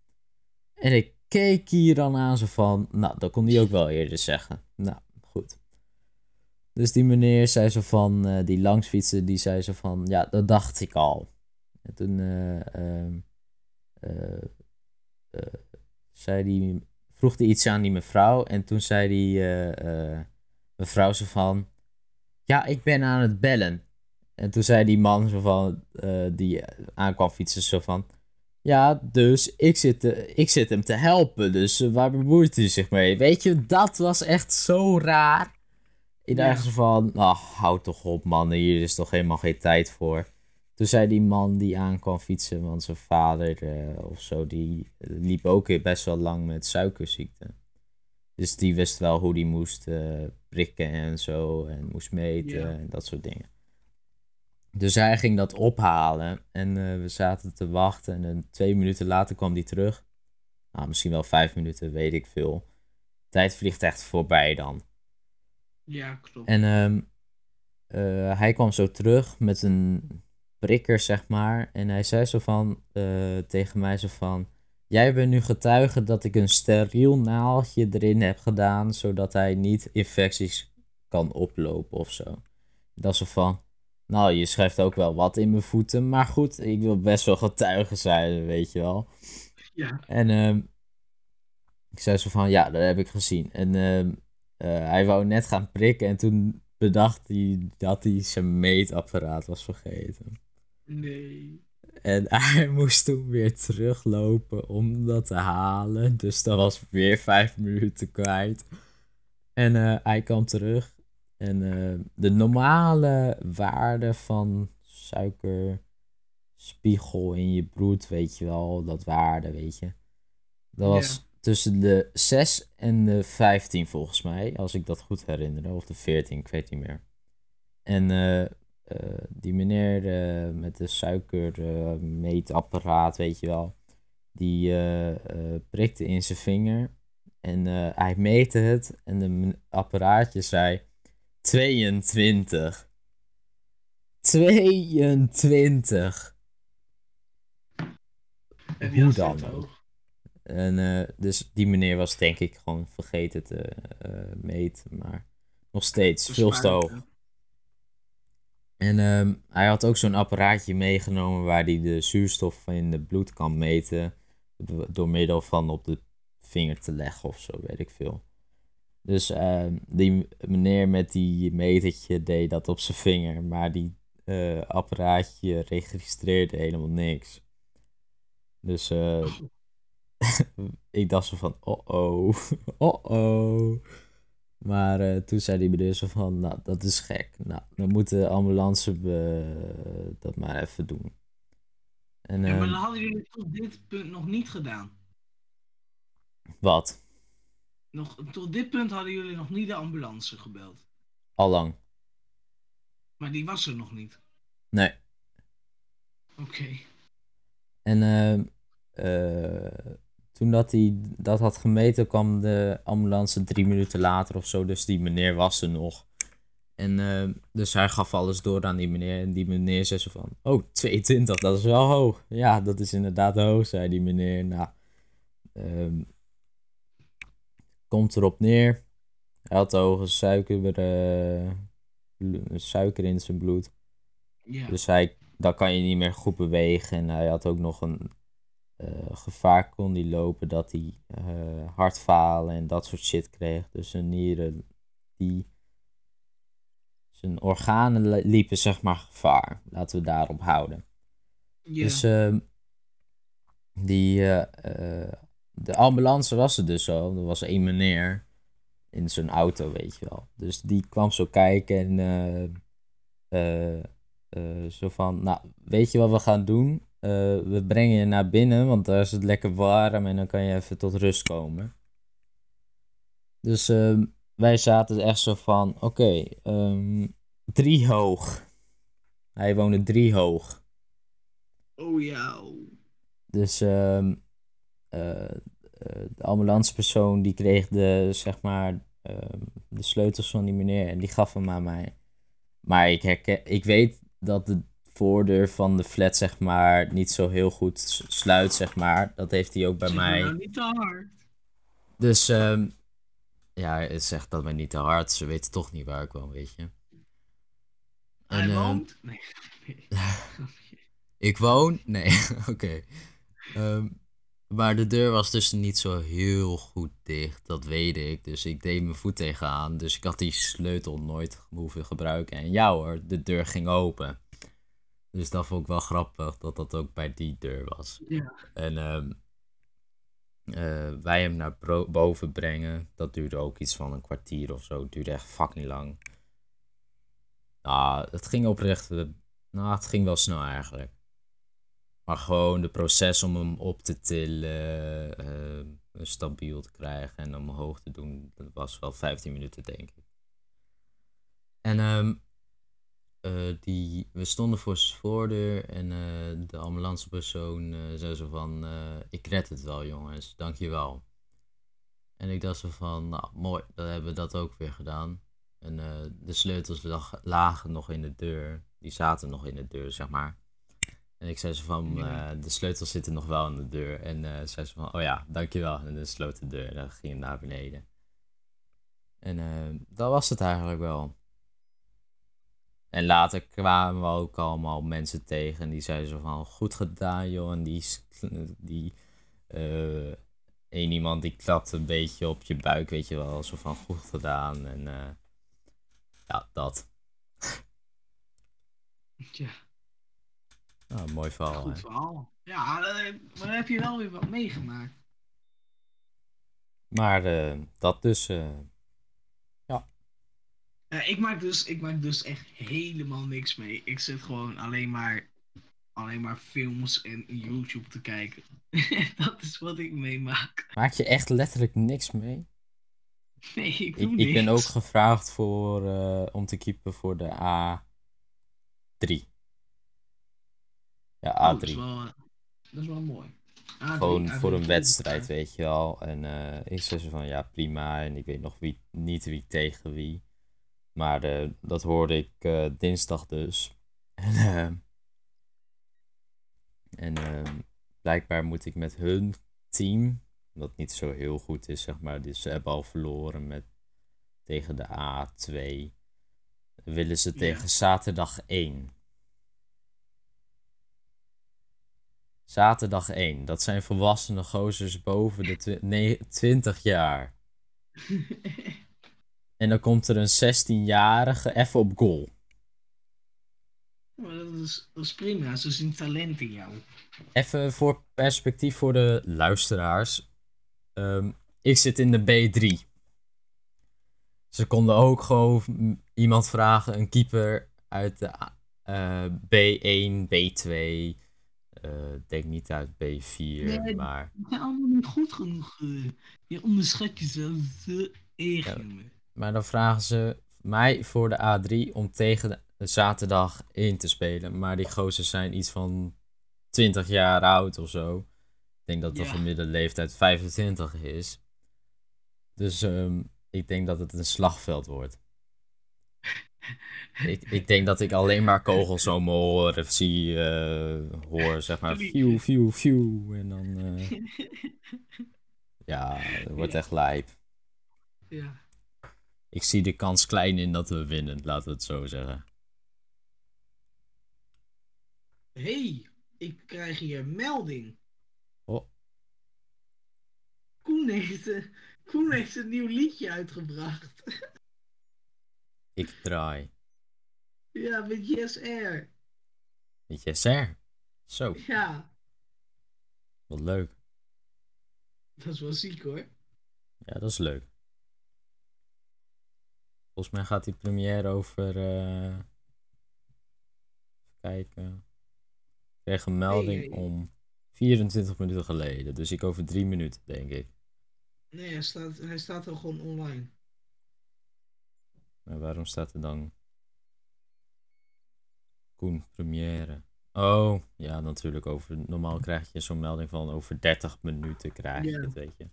En ik keek hier dan aan zo van, nou, dat kon hij ook wel eerder zeggen. Nou, goed. Dus die meneer zei zo van, eh, die langs fietsen, die zei zo van, ja, dat dacht ik al. En toen eh, eh, zei die, vroeg hij iets aan die mevrouw en toen zei die eh, eh, mevrouw zo van, ja, ik ben aan het bellen. En toen zei die man zo van, eh, die aankwam fietsen zo van, ja, dus ik zit, ik zit hem te helpen, dus eh, waar bemoeit u zich mee? Weet je, dat was echt zo raar. Ja. dacht zo van, nou, houd toch op man, hier is toch helemaal geen tijd voor. Toen zei die man die aankwam fietsen, want zijn vader eh, of zo, die liep ook best wel lang met suikerziekte. Dus die wist wel hoe die moest eh, prikken en zo, en moest meten en dat soort dingen. Dus hij ging dat ophalen en eh, we zaten te wachten en twee minuten later kwam die terug. Nou, misschien wel vijf minuten, weet ik veel. Tijd vliegt echt voorbij dan. Ja, klopt. En ehm, eh, hij kwam zo terug met een prikker, zeg maar. En hij zei zo van, eh, tegen mij zo van... Jij bent nu getuige dat ik een steriel naaldje erin heb gedaan... zodat hij niet infecties kan oplopen of zo. Dat is zo van... Nou, je schrijft ook wel wat in mijn voeten. Maar goed, ik wil best wel getuige zijn, weet je wel. Ja. En ehm, ik zei zo van, ja, dat heb ik gezien. En ehm, eh, hij wou net gaan prikken en toen bedacht hij dat hij zijn meetapparaat was vergeten. Nee. En hij moest toen weer teruglopen om dat te halen. Dus dat was weer vijf minuten kwijt. En eh, hij kwam terug. En eh, de normale waarde van suikerspiegel in je bloed, weet je wel, dat waarde, weet je. Dat was tussen de 6 en de 15 volgens mij, als ik dat goed herinner. Of de 14, ik weet niet meer. En eh, die meneer eh, met de suikermeetapparaat, weet je wel, die eh, eh, prikte in zijn vinger. En eh, hij meette het en de apparaatje zei 22. 22. En Hoe dan. En eh, dus die meneer was denk ik gewoon vergeten te eh, meten, maar nog steeds veel te hoog. En ehm, hij had ook zo'n apparaatje meegenomen waar hij de zuurstof in het bloed kan meten. do- Door middel van op de vinger te leggen of zo, weet ik veel. Dus ehm, die meneer met die metertje deed dat op zijn vinger, maar die eh, apparaatje registreerde helemaal niks. Dus eh, ik dacht zo van, oh oh, oh oh. Maar eh, toen zei die meneer zo van, nou, dat is gek. Nou, dan moet de ambulance eh, dat maar even doen. En Ja, maar ehm, dat hadden jullie tot dit punt nog niet gedaan. wat? Nog, tot dit punt hadden jullie nog niet de ambulance gebeld. Allang. Maar die was er nog niet. Nee. Oké. En eh, toen dat hij dat had gemeten, kwam de ambulance drie minuten later of zo. Dus die meneer was er nog. En ehm, dus hij gaf alles door aan die meneer. En die meneer zei zo van, oh, 22, dat is wel hoog. Ja, dat is inderdaad hoog, zei die meneer. Nou, ehm, komt erop neer. Hij had hoge suiker, eh, suiker in zijn bloed. Ja. Dus hij, dan kan je niet meer goed bewegen. En hij had ook nog een eh, gevaar kon die lopen dat hij eh, hartfalen en dat soort shit kreeg. Dus zijn nieren, die, zijn organen li- liepen zeg maar gevaar. Laten we daarop houden. Ja. Dus ehm, die, eh, eh, de ambulance was er dus al. Er was één meneer in zijn auto, weet je wel. Dus die kwam zo kijken en eh, eh, eh, zo van, nou, weet je wat we gaan doen? Eh, we brengen je naar binnen, want daar is het lekker warm en dan kan je even tot rust komen. Dus ehm, wij zaten echt zo van, oké, ehm, drie hoog. Hij woonde drie hoog. Oh ja. oh. Dus eh, eh, de ambulancepersoon die kreeg de, zeg maar, de sleutels van die meneer en die gaf hem aan mij. Maar ik, herken, ik weet dat de voordeur van de flat, zeg maar, niet zo heel goed sluit, zeg maar. Dat heeft hij ook bij Zeg mij. nou niet te hard. Dus ehm, ja, het zegt dat mij niet te hard. Ze weten toch niet waar ik woon, weet je. Hij En, ehm, woont? Nee. Ik woon? Nee, oké. Ehm, maar de deur was dus niet zo heel goed dicht, dat weet ik. Dus ik deed mijn voet tegenaan. Dus ik had die sleutel nooit hoeven gebruiken. En ja hoor, de deur ging open. Dus dat vond ik wel grappig dat dat ook bij die deur was. Ja. En ehm, eh, wij hem naar boven brengen. Dat duurde ook iets van een kwartier of zo. Het duurde echt fucking lang. Nou, het ging oprecht. eh, Nou, het ging wel snel eigenlijk. Maar gewoon de proces om hem op te tillen, eh, stabiel te krijgen en omhoog te doen, dat was wel 15 minuten, denk ik. En ehm, eh, die, we stonden voor zijn voordeur en eh, de ambulancepersoon eh, zei zo van, ik red het wel jongens, dankjewel. En ik dacht zo van, nou mooi, dan hebben we dat ook weer gedaan. En de sleutels lag- lagen nog in de deur, die zaten nog in de deur, zeg maar. En ik zei zo van, de sleutels zitten nog wel in de deur. En zei ze van, oh ja, dankjewel. En dan sloot de deur en dan ging het naar beneden. En dat was het eigenlijk wel. En later kwamen we ook allemaal mensen tegen en die zeiden zo van, goed gedaan joh. En die, die eh één iemand die klapte een beetje op je buik, weet je wel. Zo van, goed gedaan. En eh, ja, dat. Tja, Nou, mooi verhaal, goed hè. verhaal. Ja, eh, maar dan heb je wel weer wat meegemaakt. Maar dat dus... Ja, ik, maak dus, ik maak dus echt helemaal niks mee. Ik zit gewoon alleen maar, alleen maar films en YouTube te kijken. dat is wat ik meemaak. Maak je echt letterlijk niks mee? Nee, ik Ik, doe ik ben ook gevraagd voor, eh, om te keepen voor de A3. Ja, Oh, dat, is A3. wel, eh, dat is wel mooi. Gewoon voor een wedstrijd, weet je wel. En eh, ik zei zo van, ja, prima. En ik weet nog wie, niet wie tegen wie. Maar eh, dat hoorde ik eh, dinsdag dus. En, eh, en eh, blijkbaar moet ik met hun team, dat niet zo heel goed is, zeg maar. Dus ze hebben al verloren met, tegen de A2. Willen ze Ja. tegen zaterdag 1. Zaterdag 1. Dat zijn volwassene gozers boven de twi- ne- 20 jaar. En dan komt er een 16-jarige even op goal. Maar dat, is, dat is prima, ze zien talent in jou. Even voor perspectief voor de luisteraars. Ehm, ik zit in de B3. Ze konden ook gewoon iemand vragen, een keeper uit de A- eh, B1, B2. eh, Ik denk niet uit B4, Nee, maar Ik ben allemaal niet goed genoeg. eh. Je onderschat jezelf zo erg, Ja. Maar dan vragen ze mij voor de A3 om tegen de zaterdag in te spelen. Maar die gozers zijn iets van 20 jaar oud of zo. Ik denk dat de Ja. gemiddelde leeftijd 25 is. Dus ehm, ik denk dat het een slagveld wordt. ik, ik denk dat ik alleen maar kogels om me horen zie, eh, hoor, zeg maar, view, view, view. En dan, eh, ja, het wordt echt lijp. Ja. Ik zie de kans klein in dat we winnen, laten we het zo zeggen. hey, ik krijg hier een melding. Oh, Koen heeft, Koen heeft een nieuw liedje uitgebracht. ik draai. Ja, met Yes Air. Met Jesser. Zo, Ja, wat leuk. dat is wel ziek hoor. Ja, dat is leuk. Volgens mij gaat die première over. even kijken. Ik kreeg een melding Nee, nee. om 24 minuten geleden. Dus ik over drie minuten, denk ik. Nee, hij staat, hij staat al gewoon online. Maar waarom staat er dan. Koen, première. Oh, ja, natuurlijk. Over, normaal krijg je zo'n melding van over 30 minuten krijg je het, weet je.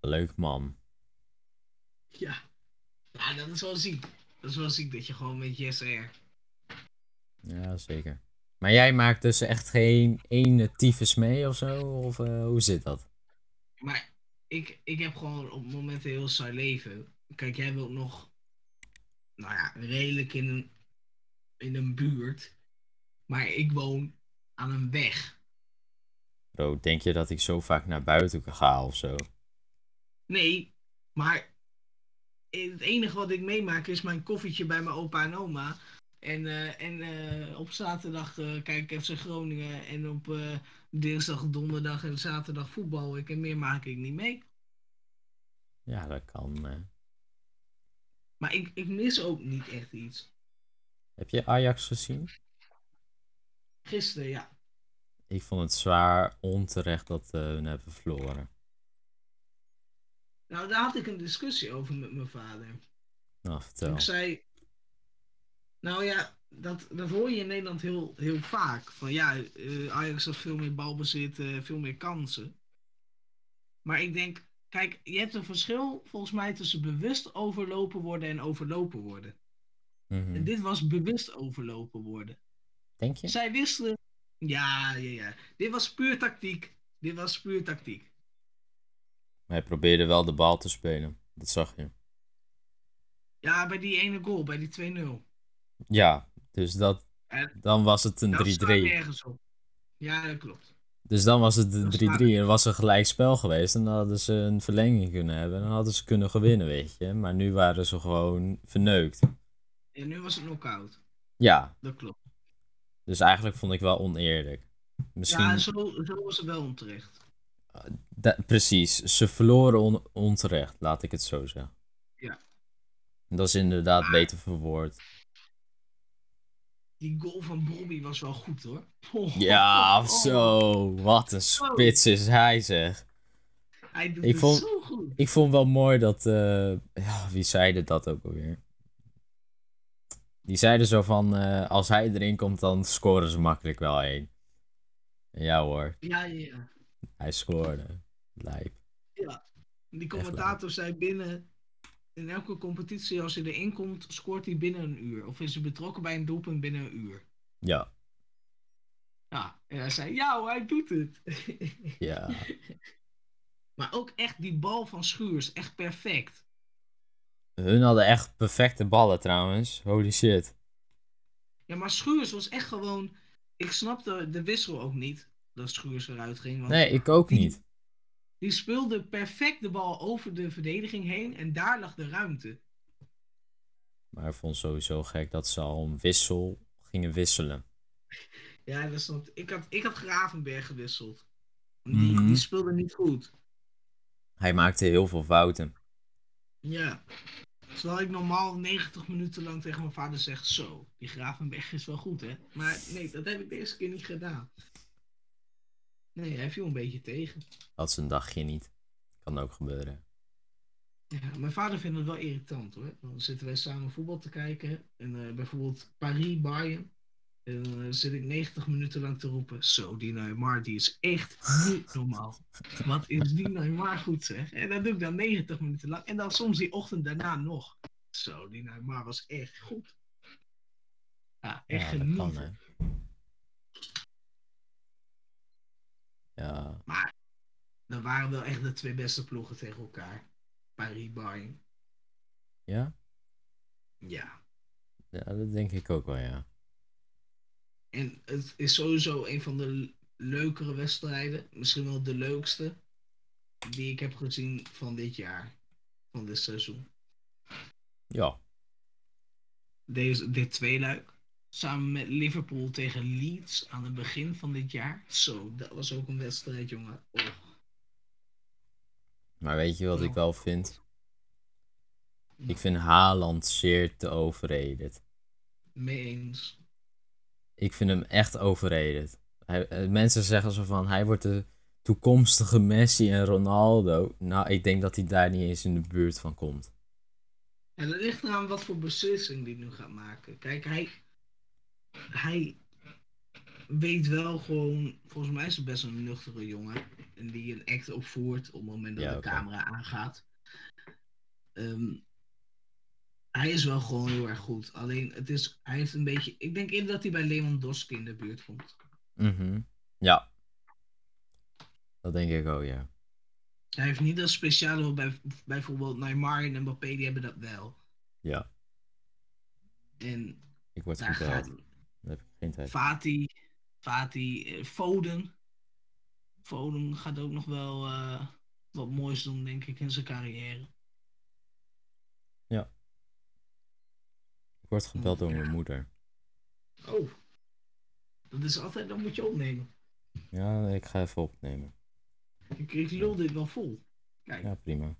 Leuk man. Ja. Ja, dat is wel ziek. Dat is wel ziek dat je gewoon met Yes Air. Ja, zeker. Maar jij maakt dus echt geen ene tyfus mee of zo? Of eh, hoe zit dat? Maar ik, ik heb gewoon op momenten heel saai leven. Kijk, jij wilt nog, nou ja, redelijk in een, in een buurt. Maar ik woon aan een weg. Bro, denk je dat ik zo vaak naar buiten ga of zo? Nee, maar het enige wat ik meemaak is mijn koffietje bij mijn opa en oma. En, eh, en eh, op zaterdag eh, kijk ik FC Groningen. En op dinsdag, donderdag en zaterdag voetbal. Ik en meer maak ik niet mee. Ja, dat kan. Maar ik, ik mis ook niet echt iets. Heb je Ajax gezien? Gisteren, ja. Ik vond het zwaar onterecht dat we hebben verloren. Nou, daar had ik een discussie over met mijn vader. Nou, vertel. Ik zei, nou ja, dat, dat hoor je in Nederland heel, heel vaak. Van ja, eh, Ajax heeft veel meer balbezit, eh, veel meer kansen. Maar ik denk, kijk, je hebt een verschil volgens mij tussen bewust overlopen worden en overlopen worden. Mhm. En dit was bewust overlopen worden. Denk je? Zij wisten, ja, ja, ja. Dit was puur tactiek. Dit was puur tactiek. Maar hij probeerde wel de bal te spelen. Dat zag je. Ja, bij die ene goal, bij die 2-0. Ja, dus dat, En dan was het een dat staat 3-3. nergens op. Ja, dat klopt. Dus dan was het een Dat 3-3 staat- en was een gelijk spel geweest. En dan hadden ze een verlenging kunnen hebben. En dan hadden ze kunnen gewinnen, weet je. Maar nu waren ze gewoon verneukt. En nu was het knock-out. Ja, Dat klopt. dus eigenlijk vond ik wel oneerlijk. Misschien, Ja, zo, zo was het wel onterecht. Da- precies, ze verloren on- onterecht, laat ik het zo zeggen. Ja. Dat is inderdaad Maar- beter verwoord. Die goal van Bobby was wel goed hoor. Oh, Ja, oh, zo, wat een spits is hij zeg. Hij doet Ik het vond- zo goed. Ik vond wel mooi dat, eh, ja, wie zeide dat ook alweer? Die zeiden zo van, eh, als hij erin komt, dan scoren ze makkelijk wel één. Ja hoor, Ja, ja, ja. Hij scoorde. Lijp. Die commentator zei binnen. In elke competitie, als hij erin komt, scoort hij binnen een uur. Of is hij betrokken bij een doelpunt binnen een uur. Ja, Ja, en hij zei, ja hoor, hij doet het. ja. maar ook echt die bal van Schuurs, echt perfect. Hun hadden echt perfecte ballen trouwens. Holy shit. Ja, maar Schuurs was echt gewoon... Ik snapte de wissel ook niet, dat Schuurs eruit ging. Want Nee, ik ook die- niet. Die speelde perfect de bal over de verdediging heen en daar lag de ruimte. Maar ik vond sowieso gek dat ze al een wissel gingen wisselen. Ja, dat snap ik. Had, ik had Gravenberg gewisseld. Die, Mhm. die speelde niet goed. Hij maakte heel veel fouten. Ja. Terwijl ik normaal 90 minuten lang tegen mijn vader zeg: Zo, die Gravenberg is wel goed, hè? Maar nee, dat heb ik deze keer niet gedaan. Nee, hij viel een beetje tegen. Dat is een dagje niet. Kan ook gebeuren. Ja, mijn vader vindt het wel irritant hoor. Dan zitten wij samen voetbal te kijken. En eh, bijvoorbeeld Paris, Bayern. En dan eh, zit ik 90 minuten lang te roepen. Zo, die Neymar die is echt niet normaal. Wat is die Neymar goed zeg. En dat doe ik dan 90 minuten lang. En dan soms die ochtend daarna nog. Zo, die Neymar was echt goed. Ja, echt Ja, kan Ja, Dat waren wel echt de twee beste ploegen tegen elkaar. Paris, Bayern. ja? Ja. Ja, dat denk ik ook wel, ja. En het is sowieso een van de leukere wedstrijden. Misschien wel de leukste. Die ik heb gezien van dit jaar. Van dit seizoen. Ja. deze, dit tweeluik. Samen met Liverpool tegen Leeds aan het begin van dit jaar. Zo, dat was ook een wedstrijd, jongen. Oh. Maar weet je wat ik wel vind? Ik vind Haaland zeer te overrated. Mee eens. Ik vind hem echt overrated. Hij, eh, mensen zeggen zo van, hij wordt de toekomstige Messi en Ronaldo. Nou, ik denk dat hij daar niet eens in de buurt van komt. En het ligt eraan wat voor beslissing die nu gaat maken. Kijk, hij, hij weet wel gewoon, volgens mij is het best een nuchtere jongen. En die een act opvoert op het moment dat Ja, de camera aangaat. Ehm, hij is wel gewoon heel erg goed. Alleen, het is, hij heeft een beetje, ik denk eerder dat hij bij Lewandowski in de buurt komt. Mhm. Ja. Dat denk ik ook, ja. Hij heeft niet dat speciale, bij, bijvoorbeeld Neymar en Mbappé, die hebben dat wel. Ja, En ik word daar gaat heb ik geen tijd. Fati, Fati, eh, Foden. Foden gaat ook nog wel eh, wat moois doen, denk ik, in zijn carrière. Ik word gebeld door Ja. mijn moeder. Oh, dat is altijd, dat moet je opnemen. Ja, ik ga even opnemen. Ik, ik lul dit wel vol. Kijk, Ja, prima.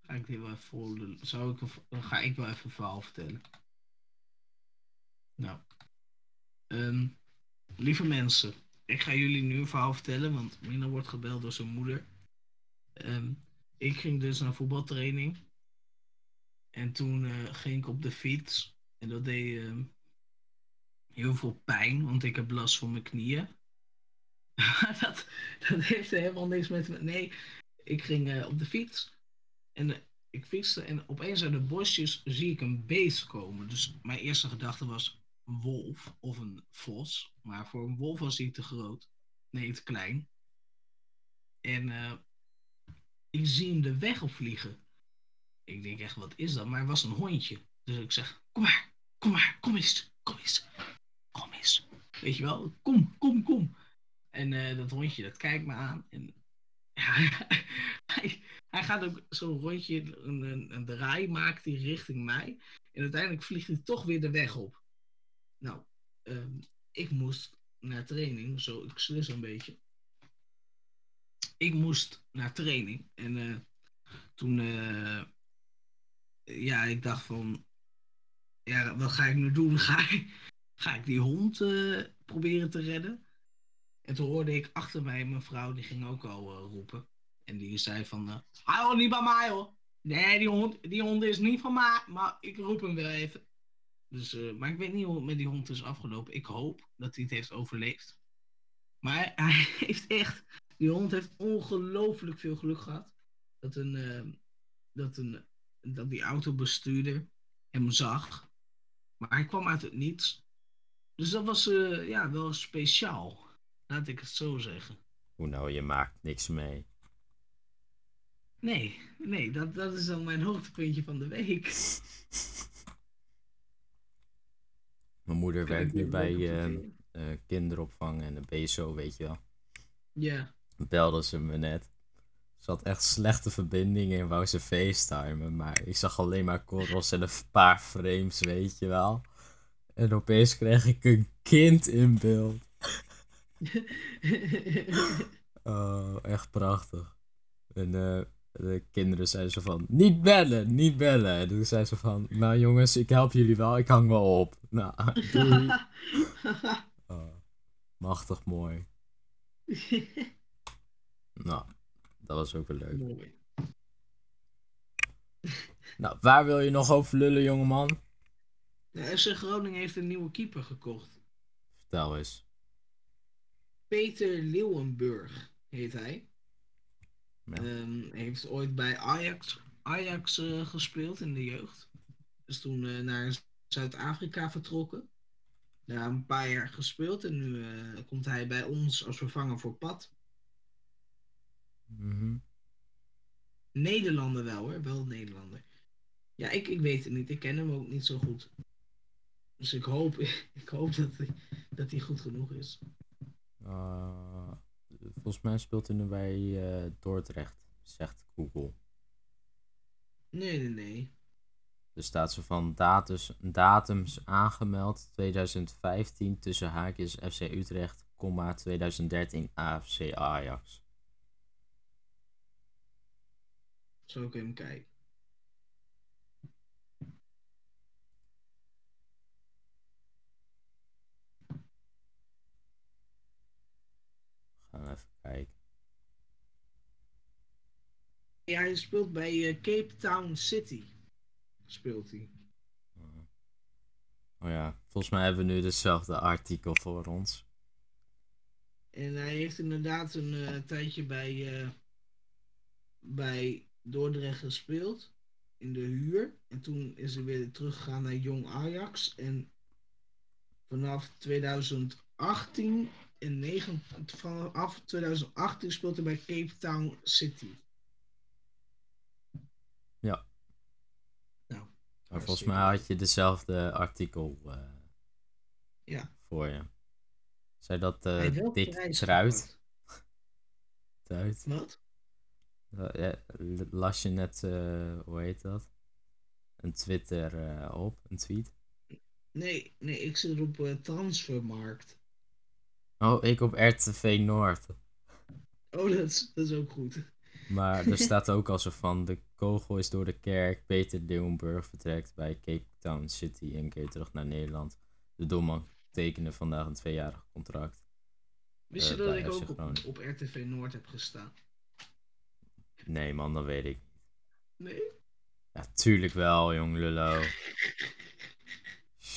ga ik dit wel even vol. Zou ik, dan ga ik wel even een verhaal vertellen. Nou, ehm, lieve mensen, ik ga jullie nu een verhaal vertellen, want Mina wordt gebeld door zijn moeder. Ehm, ik ging dus naar voetbaltraining. En toen eh, ging ik op de fiets. En dat deed ehm, heel veel pijn, want ik heb last van mijn knieën. dat, dat heeft helemaal niks met me. Nee, ik ging eh, op de fiets. En eh, ik fietste en opeens uit de bosjes zie ik een beest komen. Dus mijn eerste gedachte was wolf of een vos. Maar voor een wolf was hij te groot. Nee, te klein. En eh, ik zie hem de weg opvliegen. Ik denk echt, wat is dat? Maar het was een hondje. Dus ik zeg, kom maar, kom maar, kom eens, kom eens, kom eens. Weet je wel, kom, kom, kom. En eh, dat hondje, dat kijkt me aan. En ja, hij, hij gaat ook zo'n rondje, een, een, een draai maakt hij richting mij. En uiteindelijk vliegt hij toch weer de weg op. Nou, ehm, ik moest naar training, zo, ik slis een beetje. Ik moest naar training. En eh, toen, eh, ja, ik dacht van, ja, wat ga ik nu doen? Ga ik, ga ik die hond eh, proberen te redden? En toen hoorde ik achter mij mijn vrouw, die ging ook al roepen. En die zei van, hij hoort niet bij mij hoor. Nee, die hond, die hond is niet van mij, maar ik roep hem wel even. Dus, eh, maar ik weet niet hoe het met die hond is afgelopen. Ik hoop dat hij het heeft overleefd. Maar hij heeft echt, die hond heeft ongelooflijk veel geluk gehad. Dat, een, eh, dat, een, dat die autobestuurder hem zag. Maar hij kwam uit het niets. Dus dat was eh, ja, wel speciaal. Laat ik het zo zeggen. Hoe nou, je maakt niks mee. Nee, nee, dat, dat is dan mijn hoogtepuntje van de week. Mijn moeder werkt nu bij eh, eh, kinderopvang en de BSO, weet je wel. Ja. Belde ze me net. Ze had echt slechte verbindingen en wou ze facetimen. Maar ik zag alleen maar korrels en een paar frames, weet je wel. En opeens kreeg ik een kind in beeld. Oh, echt prachtig. En eh, de kinderen zeiden zo van, niet bellen, niet bellen. En toen zei ze van, nou jongens, ik help jullie wel, ik hang wel op. Nou, doei. Oh, machtig mooi. Nou, dat was ook wel leuk. Mooi. Nou, waar wil je nog over lullen, jongeman? De FC Groningen heeft een nieuwe keeper gekocht. Vertel eens. Peter Leeuwenburg heet hij. Ja. Ehm, hij heeft ooit bij Ajax, Ajax eh, gespeeld in de jeugd. Is toen eh, naar Zuid-Afrika vertrokken. Daar een paar jaar gespeeld en nu eh, komt hij bij ons als vervanger voor Pat. Mhm. Nederlander wel hoor, wel Nederlander. Ja, ik, ik weet het niet. Ik ken hem ook niet zo goed. Dus ik hoop, ik hoop dat, hij, dat hij goed genoeg is. Uh, volgens mij speelt hij nu bij uh, Dordrecht, zegt Google. Nee, nee, nee. Er staat zo van datums, datums aangemeld 2015 tussen haakjes FC Utrecht, komma 2013 AFC Ajax. Zo kun je hem kijken. Ja, hij speelt bij eh, Cape Town City. Speelt hij. Oh ja, volgens mij hebben we nu hetzelfde artikel voor ons. En hij heeft inderdaad een eh, tijdje bij, eh, bij Dordrecht gespeeld. In de huur. En toen is hij weer teruggegaan naar Jong Ajax. En vanaf 2018 en 9, vanaf 2018 speelt hij bij Cape Town City. Ja. Nou, Maar volgens mij had je dezelfde artikel eh, Ja. voor je. Zei dat wel Dick Truit? Wat? Ja, las je net, eh, hoe heet dat? Een Twitter eh, op, een tweet. Nee, nee, ik zit op Transfermarkt. Oh, ik op RTV Noord. Oh, dat is, dat is ook goed. Maar er staat ook al zo van, de kogel is door de kerk, Peter Leeuwenburg vertrekt bij Cape Town City en keert terug naar Nederland. De doelman tekende vandaag een tweejarig contract. Wist je Eh, dat ik ook op, RTV Noord heb gestaan? Nee man, dat weet ik. Nee? Ja, tuurlijk wel, jong lullo.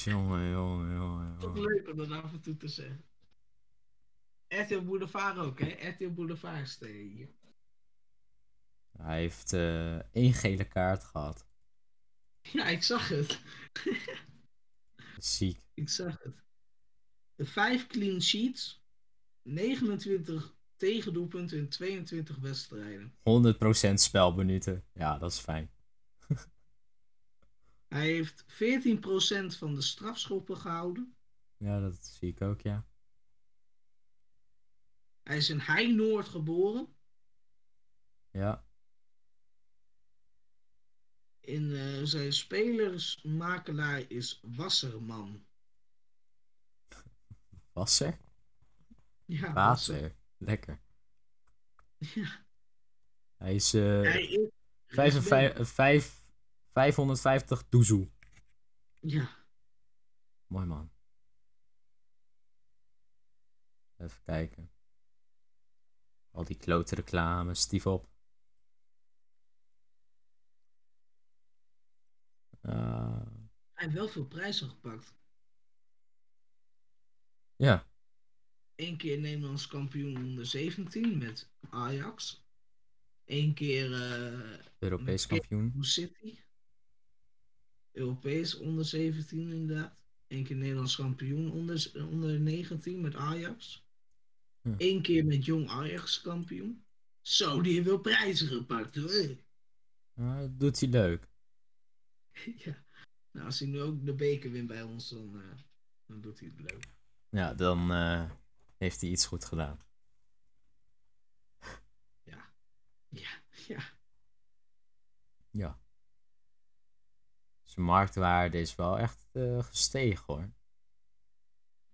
Jongen, jongen, jongen, Toch jongen. leuk om dat af en toe te zeggen. RTL Boulevard ook, hè? RTL Boulevard de hier. Hij heeft eh, één gele kaart gehad. Ja, ik zag het. Ziek. Ik zag het. De vijf clean sheets, 29 tegendoelpunten in 22 wedstrijden. 100% spelminuten. Ja, dat is fijn. Hij heeft 14% van de strafschoppen gehouden. Ja, dat zie ik ook, ja. Hij is in Heinoord geboren. Ja, In eh, zijn spelersmakelaar is Wasserman. Wasser? Ja, Wasser. Lekker. Ja, Hij is eh hij is 55, vijf- 550 doezoe. Ja, Mooi man. Even kijken. Al die klote reclames, stief op. Eh, hij heeft wel veel prijzen gepakt. ja, Eén keer Nederlands kampioen onder 17 met Ajax. Eén keer eh Europees Met kampioen. City. Europees onder 17 inderdaad. Eén keer Nederlands kampioen onder, onder 19 met Ajax. Ja. Eén keer met Jong Ajax kampioen. Zo, die heeft wel prijzen gepakt hoor. Ah, dat doet hij leuk. ja. Nou, als hij nu ook de beker wint bij ons, dan, eh, dan doet hij het leuk. Ja, dan eh, heeft hij iets goed gedaan. Ja, ja. Ja. Zijn marktwaarde is wel echt eh, gestegen hoor.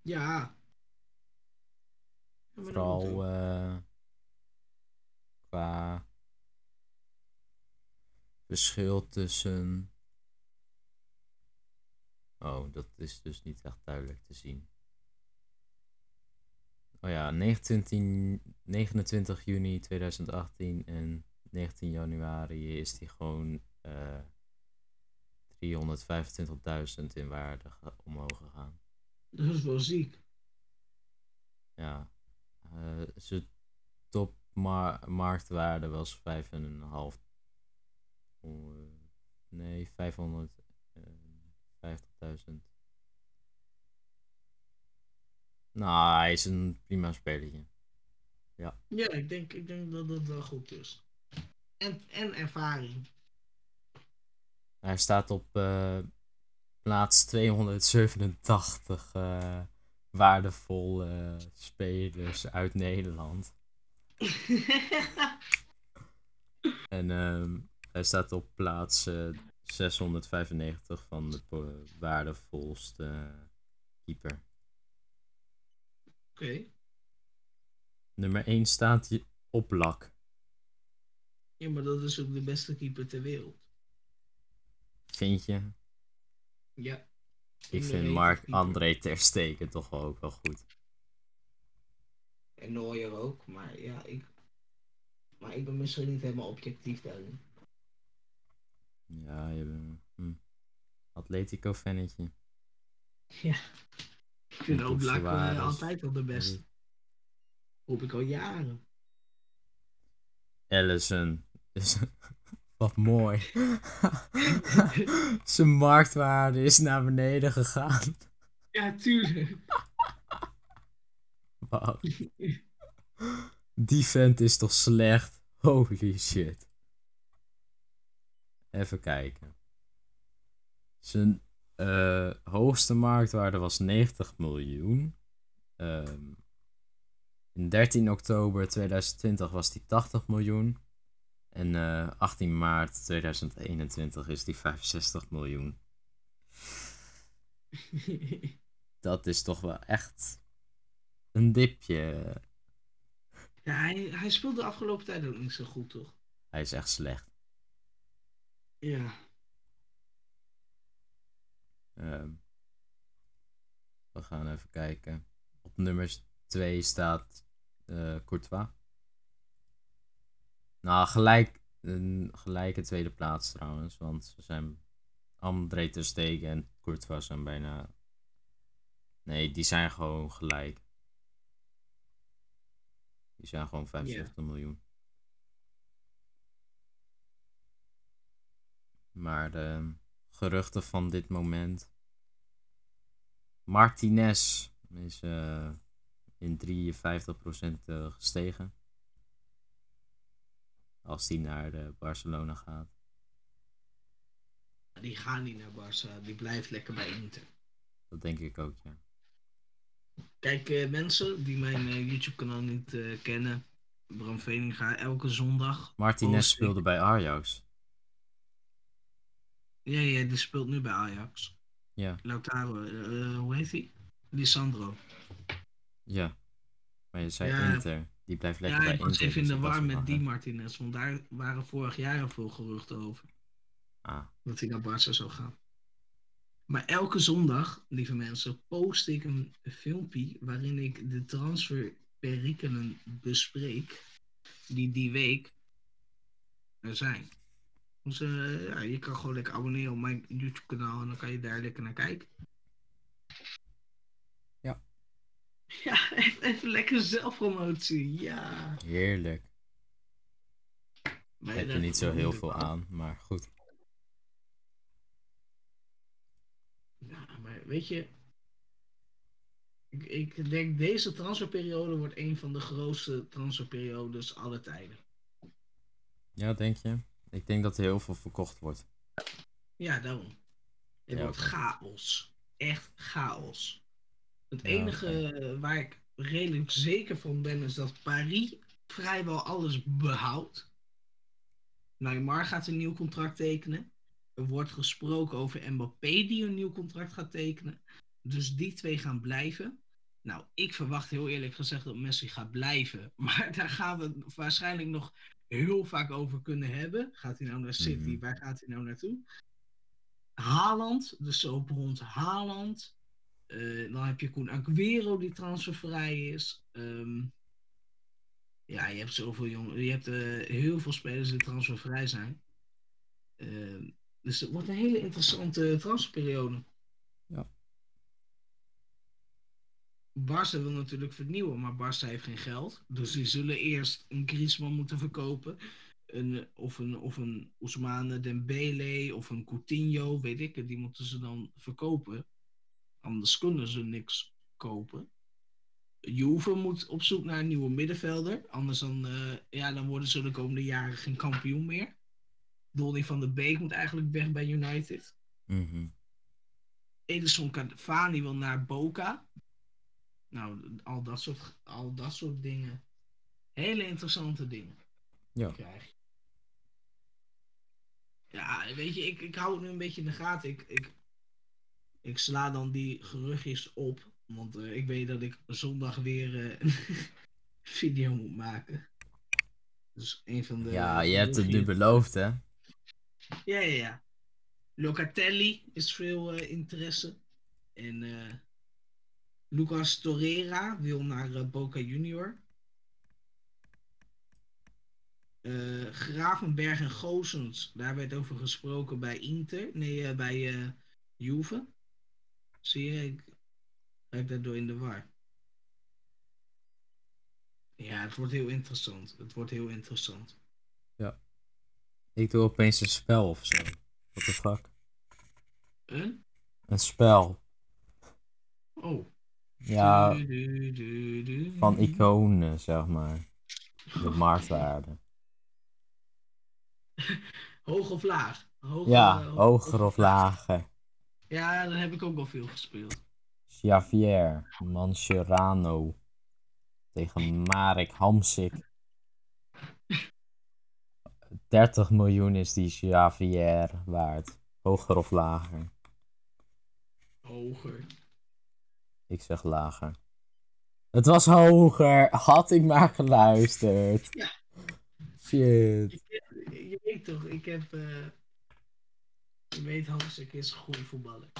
Ja. Ja, maar dat moet Vooral eh, qua verschil tussen. Oh, dat is dus niet echt duidelijk te zien. Oh ja, 19, 29 juni 2018 en 19 januari is die gewoon eh 325.000 in waarde omhoog gegaan. Dat is wel ziek. Ja. Eh zijn topmarktwaarde was 5,5. eh, nee, 550.000. Nou, hij is een prima spelertje. Ja, ik denk, ik denk dat dat wel goed is. En, en ervaring. Hij staat op eh, plaats 287 eh waardevolle spelers uit Nederland. En ehm, hij staat op plaats eh, 695 van de waardevolste keeper. Oké. Nummer 1 staat je op lak. Ja, maar dat is ook de beste keeper ter wereld. Vind je? Ja. Ik vind Mark. André ter steken toch wel ook wel goed. En Neuer ook, maar ja, ik... Maar ik ben misschien niet helemaal objectief daarin. Ja, je bent hm. Atletico-fannetje. Ja. Ik vind ook Black Suarez. altijd al de beste. Hoop ik al jaren. Allison. wat mooi. Zijn marktwaarde is naar beneden gegaan. Ja, tuurlijk. Wauw. Die vent is toch slecht? Holy shit. Even kijken. Zijn eh, hoogste marktwaarde was 90 miljoen. Ehm, in 13 oktober 2020 was die 80 miljoen. En eh, 18 maart 2021 is die 65 miljoen. Dat is toch wel echt een dipje. ja, hij, hij speelde de afgelopen tijd ook niet zo goed, toch? Hij is echt slecht. Ja. Ehm, we gaan even kijken. Op nummer 2 staat eh, Courtois. Nou, gelijk, een gelijke tweede plaats trouwens. Want ze zijn André ter Stegen en Courtois zijn bijna... Nee, die zijn gewoon gelijk. Die zijn gewoon 75 miljoen. Maar de geruchten van dit moment. Martinez is eh, in 53% eh, gestegen. Als die naar de Barcelona gaat. Die gaan niet naar Barça, die blijft lekker bij Inter. Dat denk ik ook, ja. Kijk, eh, mensen die mijn eh, YouTube-kanaal niet eh, kennen. Bram Veninga, elke zondag. Martinez ik- speelde bij Ajax. Ja, ja, die speelt nu bij Ajax. Ja, Lautaro, eh, hoe heet hij? Lisandro. ja. Maar je zei Ja. Inter. Die blijft lekker Ja, bij ik was even in dus de ik was war met die Martinez. Want daar waren vorig jaar al veel geruchten over. Ah, Dat hij naar Barça zou gaan. Maar elke zondag, lieve mensen, post ik een filmpje waarin ik de transferperikelen bespreek. Die die week er zijn. Dus ja, je kan gewoon lekker abonneren op mijn YouTube kanaal en dan kan je daar lekker naar kijken. Ja. Ja, even, lekker zelfpromotie. Ja. heerlijk. Heb je dat- niet zo heel veel aan, maar goed. Maar weet je. Ik, ik denk deze transferperiode wordt een van de grootste transferperiodes aller tijden. Ja, denk je? Ik denk dat er heel veel verkocht wordt. Ja, daarom. Het Ja, wordt oké. chaos. Echt chaos. Het enige waar ik redelijk zeker van ben is dat Paris vrijwel alles behoudt. Neymar gaat een nieuw contract tekenen. Er wordt gesproken over Mbappé die een nieuw contract gaat tekenen. Dus die twee gaan blijven. Nou, ik verwacht heel eerlijk gezegd dat Messi gaat blijven. Maar daar gaan we het waarschijnlijk nog heel vaak over kunnen hebben. Gaat hij nou naar City? Mhm. Waar gaat hij nou naartoe? Haaland, dus zo op rond Haaland. Eh, dan heb je Koen Aguero die transfervrij is. Ehm, ja, je hebt zoveel jongen. Je hebt eh, heel veel spelers die transfervrij zijn. Ehm, dus het wordt een hele interessante transferperiode. Ja. Barça wil natuurlijk vernieuwen, maar Barça heeft geen geld. Dus die zullen eerst een Griezmann moeten verkopen. Een, of een, of een Ousmane Dembele of een Coutinho, weet ik het. Die moeten ze dan verkopen. Anders kunnen ze niks kopen. Juve moet op zoek naar een nieuwe middenvelder. Anders dan, eh, ja, dan worden ze de komende jaren geen kampioen meer. Donny van der Beek moet eigenlijk weg bij United. Mhm. Edison Cavani wil naar Boca. Nou, al dat soort, al dat soort dingen. Hele interessante dingen. Ja. Krijg je. Ja, weet je, ik, ik hou het nu een beetje in de gaten. Ik, ik, ik sla dan die geruchtjes op. Want eh, ik weet dat ik zondag weer eh, een video moet maken. Dus een van de. Ja, je hebt het nu beloofd, hè? Ja, ja, ja. Locatelli is veel eh, interesse. En eh, Lucas Torreira wil naar eh, Boca Junior. Eh, Gravenberg en Goossens, daar werd over gesproken bij Inter. Nee, eh, bij eh, Juve. Zie je, ik raak daardoor in de war. Ja, het wordt heel interessant. Het wordt heel interessant. Ik doe opeens een spel of zo. What the fuck? Een? Een spel. Oh. Ja, Du- du- du- du- van iconen, zeg maar. De marktwaarde. Hoog of laag? Ja, eh, hoger of lager. Ja, daar heb ik ook wel veel gespeeld. Javier, Mancherano. Tegen Marek Hamsik. 30 miljoen is die Javier waard. Hoger of lager? Hoger. Ik zeg lager. Het was hoger. Had ik maar geluisterd. Ja. Shit. Je weet toch, ik heb. eh je weet, Hamsik is een goede voetballer.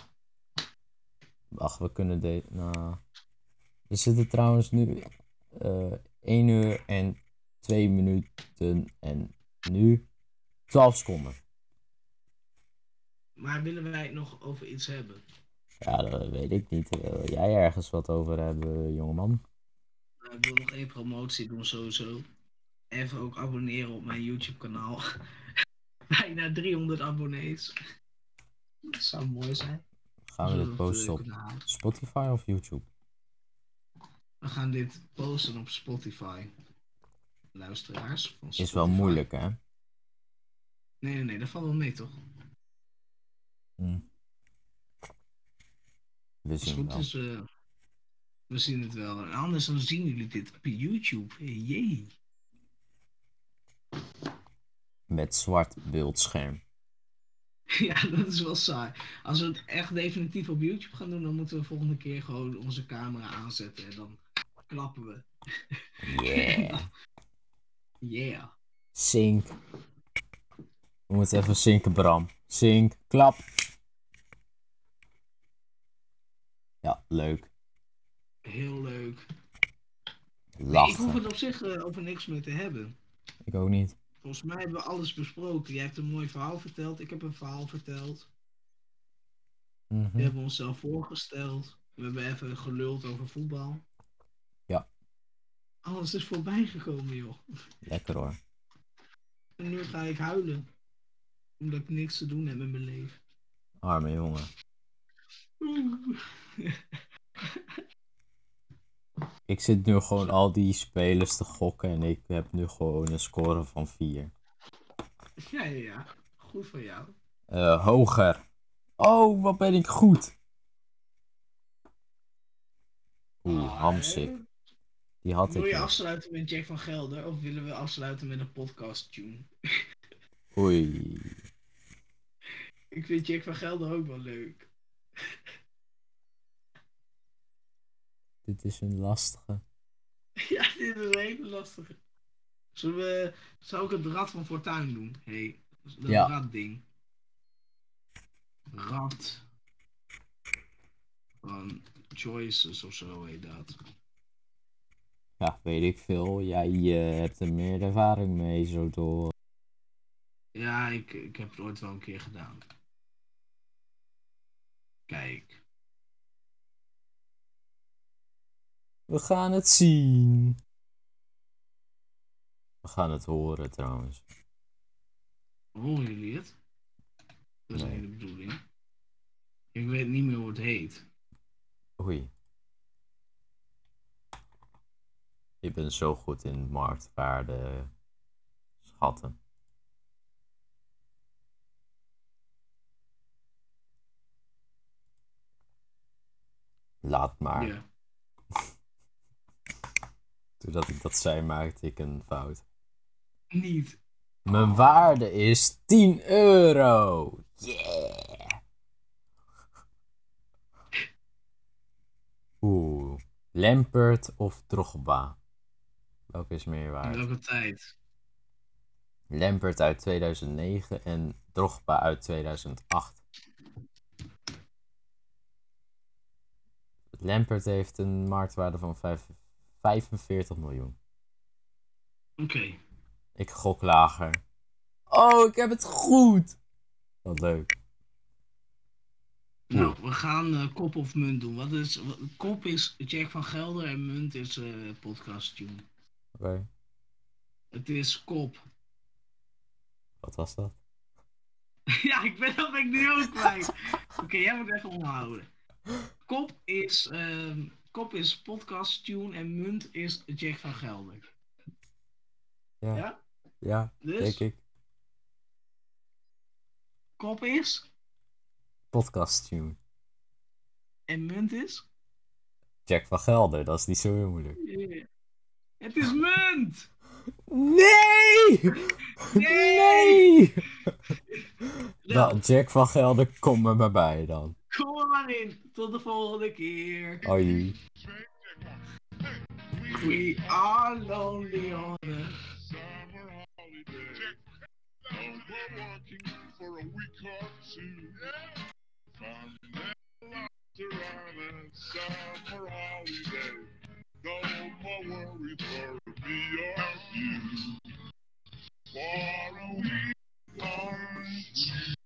Wacht, we kunnen deze. Nou. We zitten trouwens nu eh 1 uur en 2 minuten en nu 12 seconden. Maar willen wij het nog over iets hebben? Ja, dat weet ik niet. Wil jij ergens wat over hebben, jongeman? Nou, ik wil nog één promotie doen, sowieso. Even ook abonneren op mijn YouTube-kanaal. Bijna 300 abonnees. Dat zou mooi zijn. Gaan we dit het, posten eh, op. Spotify of YouTube? We gaan dit posten op Spotify. Luisteraars. Van Is wel moeilijk, hè? Nee, nee, nee, dat valt wel mee, toch? Hm. We Als het zien goed wel. is, eh, we zien het wel. En anders dan zien jullie dit op YouTube. Jee. Met zwart beeldscherm. Ja, dat is wel saai. Als we het echt definitief op YouTube gaan doen, dan moeten we volgende keer gewoon onze camera aanzetten en dan klappen we. Yeah. Yeah. Sink. We moeten even zinken, Bram. Zink. Klap. Ja, leuk. Heel leuk. Nee, ik hoef Lachen. het op zich eh, over niks meer te hebben. Ik ook niet. Volgens mij hebben we alles besproken. Jij hebt een mooi verhaal verteld. Ik heb een verhaal verteld. Mhm. We hebben onszelf voorgesteld. We hebben even geluld over voetbal. Ja. Alles is voorbij gekomen, joh. Lekker hoor. En nu ga ik huilen. Omdat ik niks te doen heb in mijn leven. Arme jongen. Ik zit nu gewoon al die spelers te gokken en ik heb nu gewoon een score van 4. Ja, ja, ja. Goed van jou. Eh, hoger. Oh, wat ben ik goed. Oeh, Ah, hamsik. Die had Wil ik je nog. afsluiten met Jack van Gelder? Of willen we afsluiten met een podcast tune? Oei. Ik vind Jack van Gelder ook wel leuk. Dit is een lastige. Ja, dit is een hele lastige. Zullen we, zou ik het rad van Fortuin doen? Hé, hey, dat Ja. radding. Rad van Choices of zo heet dat. Ja, weet ik veel. Jij eh, hebt er meer ervaring mee, zo door. Ja, ik, ik heb het ooit wel een keer gedaan. Kijk. We gaan het zien. We gaan het horen trouwens. Horen jullie het? Dat is Nee. niet de bedoeling. Ik weet niet meer hoe het heet. Oei. Je bent zo goed in marktwaarde schatten. Laat maar. Ja. Toen dat ik dat zei, maakte ik een fout. Niet. Mijn waarde is 10 euro. Yeah. Oeh. Lampert of Drogba? Welke is meer waard? welke tijd? Lampert uit 2009 en Drogba uit 2008. Lampert heeft een marktwaarde van vijf- 45 miljoen. Oké. Ik gok lager. Oh, ik heb het goed! Wat leuk. Nou, we gaan eh, kop of munt doen. Wat is, wat- kop is Jack van Gelder en munt is eh podcast tune. Oké, Het is kop. wat was dat? ja, ik ben dat ben ik nu ook kwijt. Oké, jij moet even onderhouden. Kop is, ehm, kop is podcast tune en munt is Jack van Gelder. Ja, Ja? ja Dus? denk ik. Kop is Podcast tune. en munt is? Jack van Gelder, dat is niet zo heel moeilijk. Yeah. Het is munt! Nee! Nee! Nou, Jack van Gelder, kom er maar bij dan. Come on in to the fold of gear. Are you? We are lonely on a summer holiday. We're walking for a week or two. From now on a summer holiday. No more worry for me or you. For a week or two.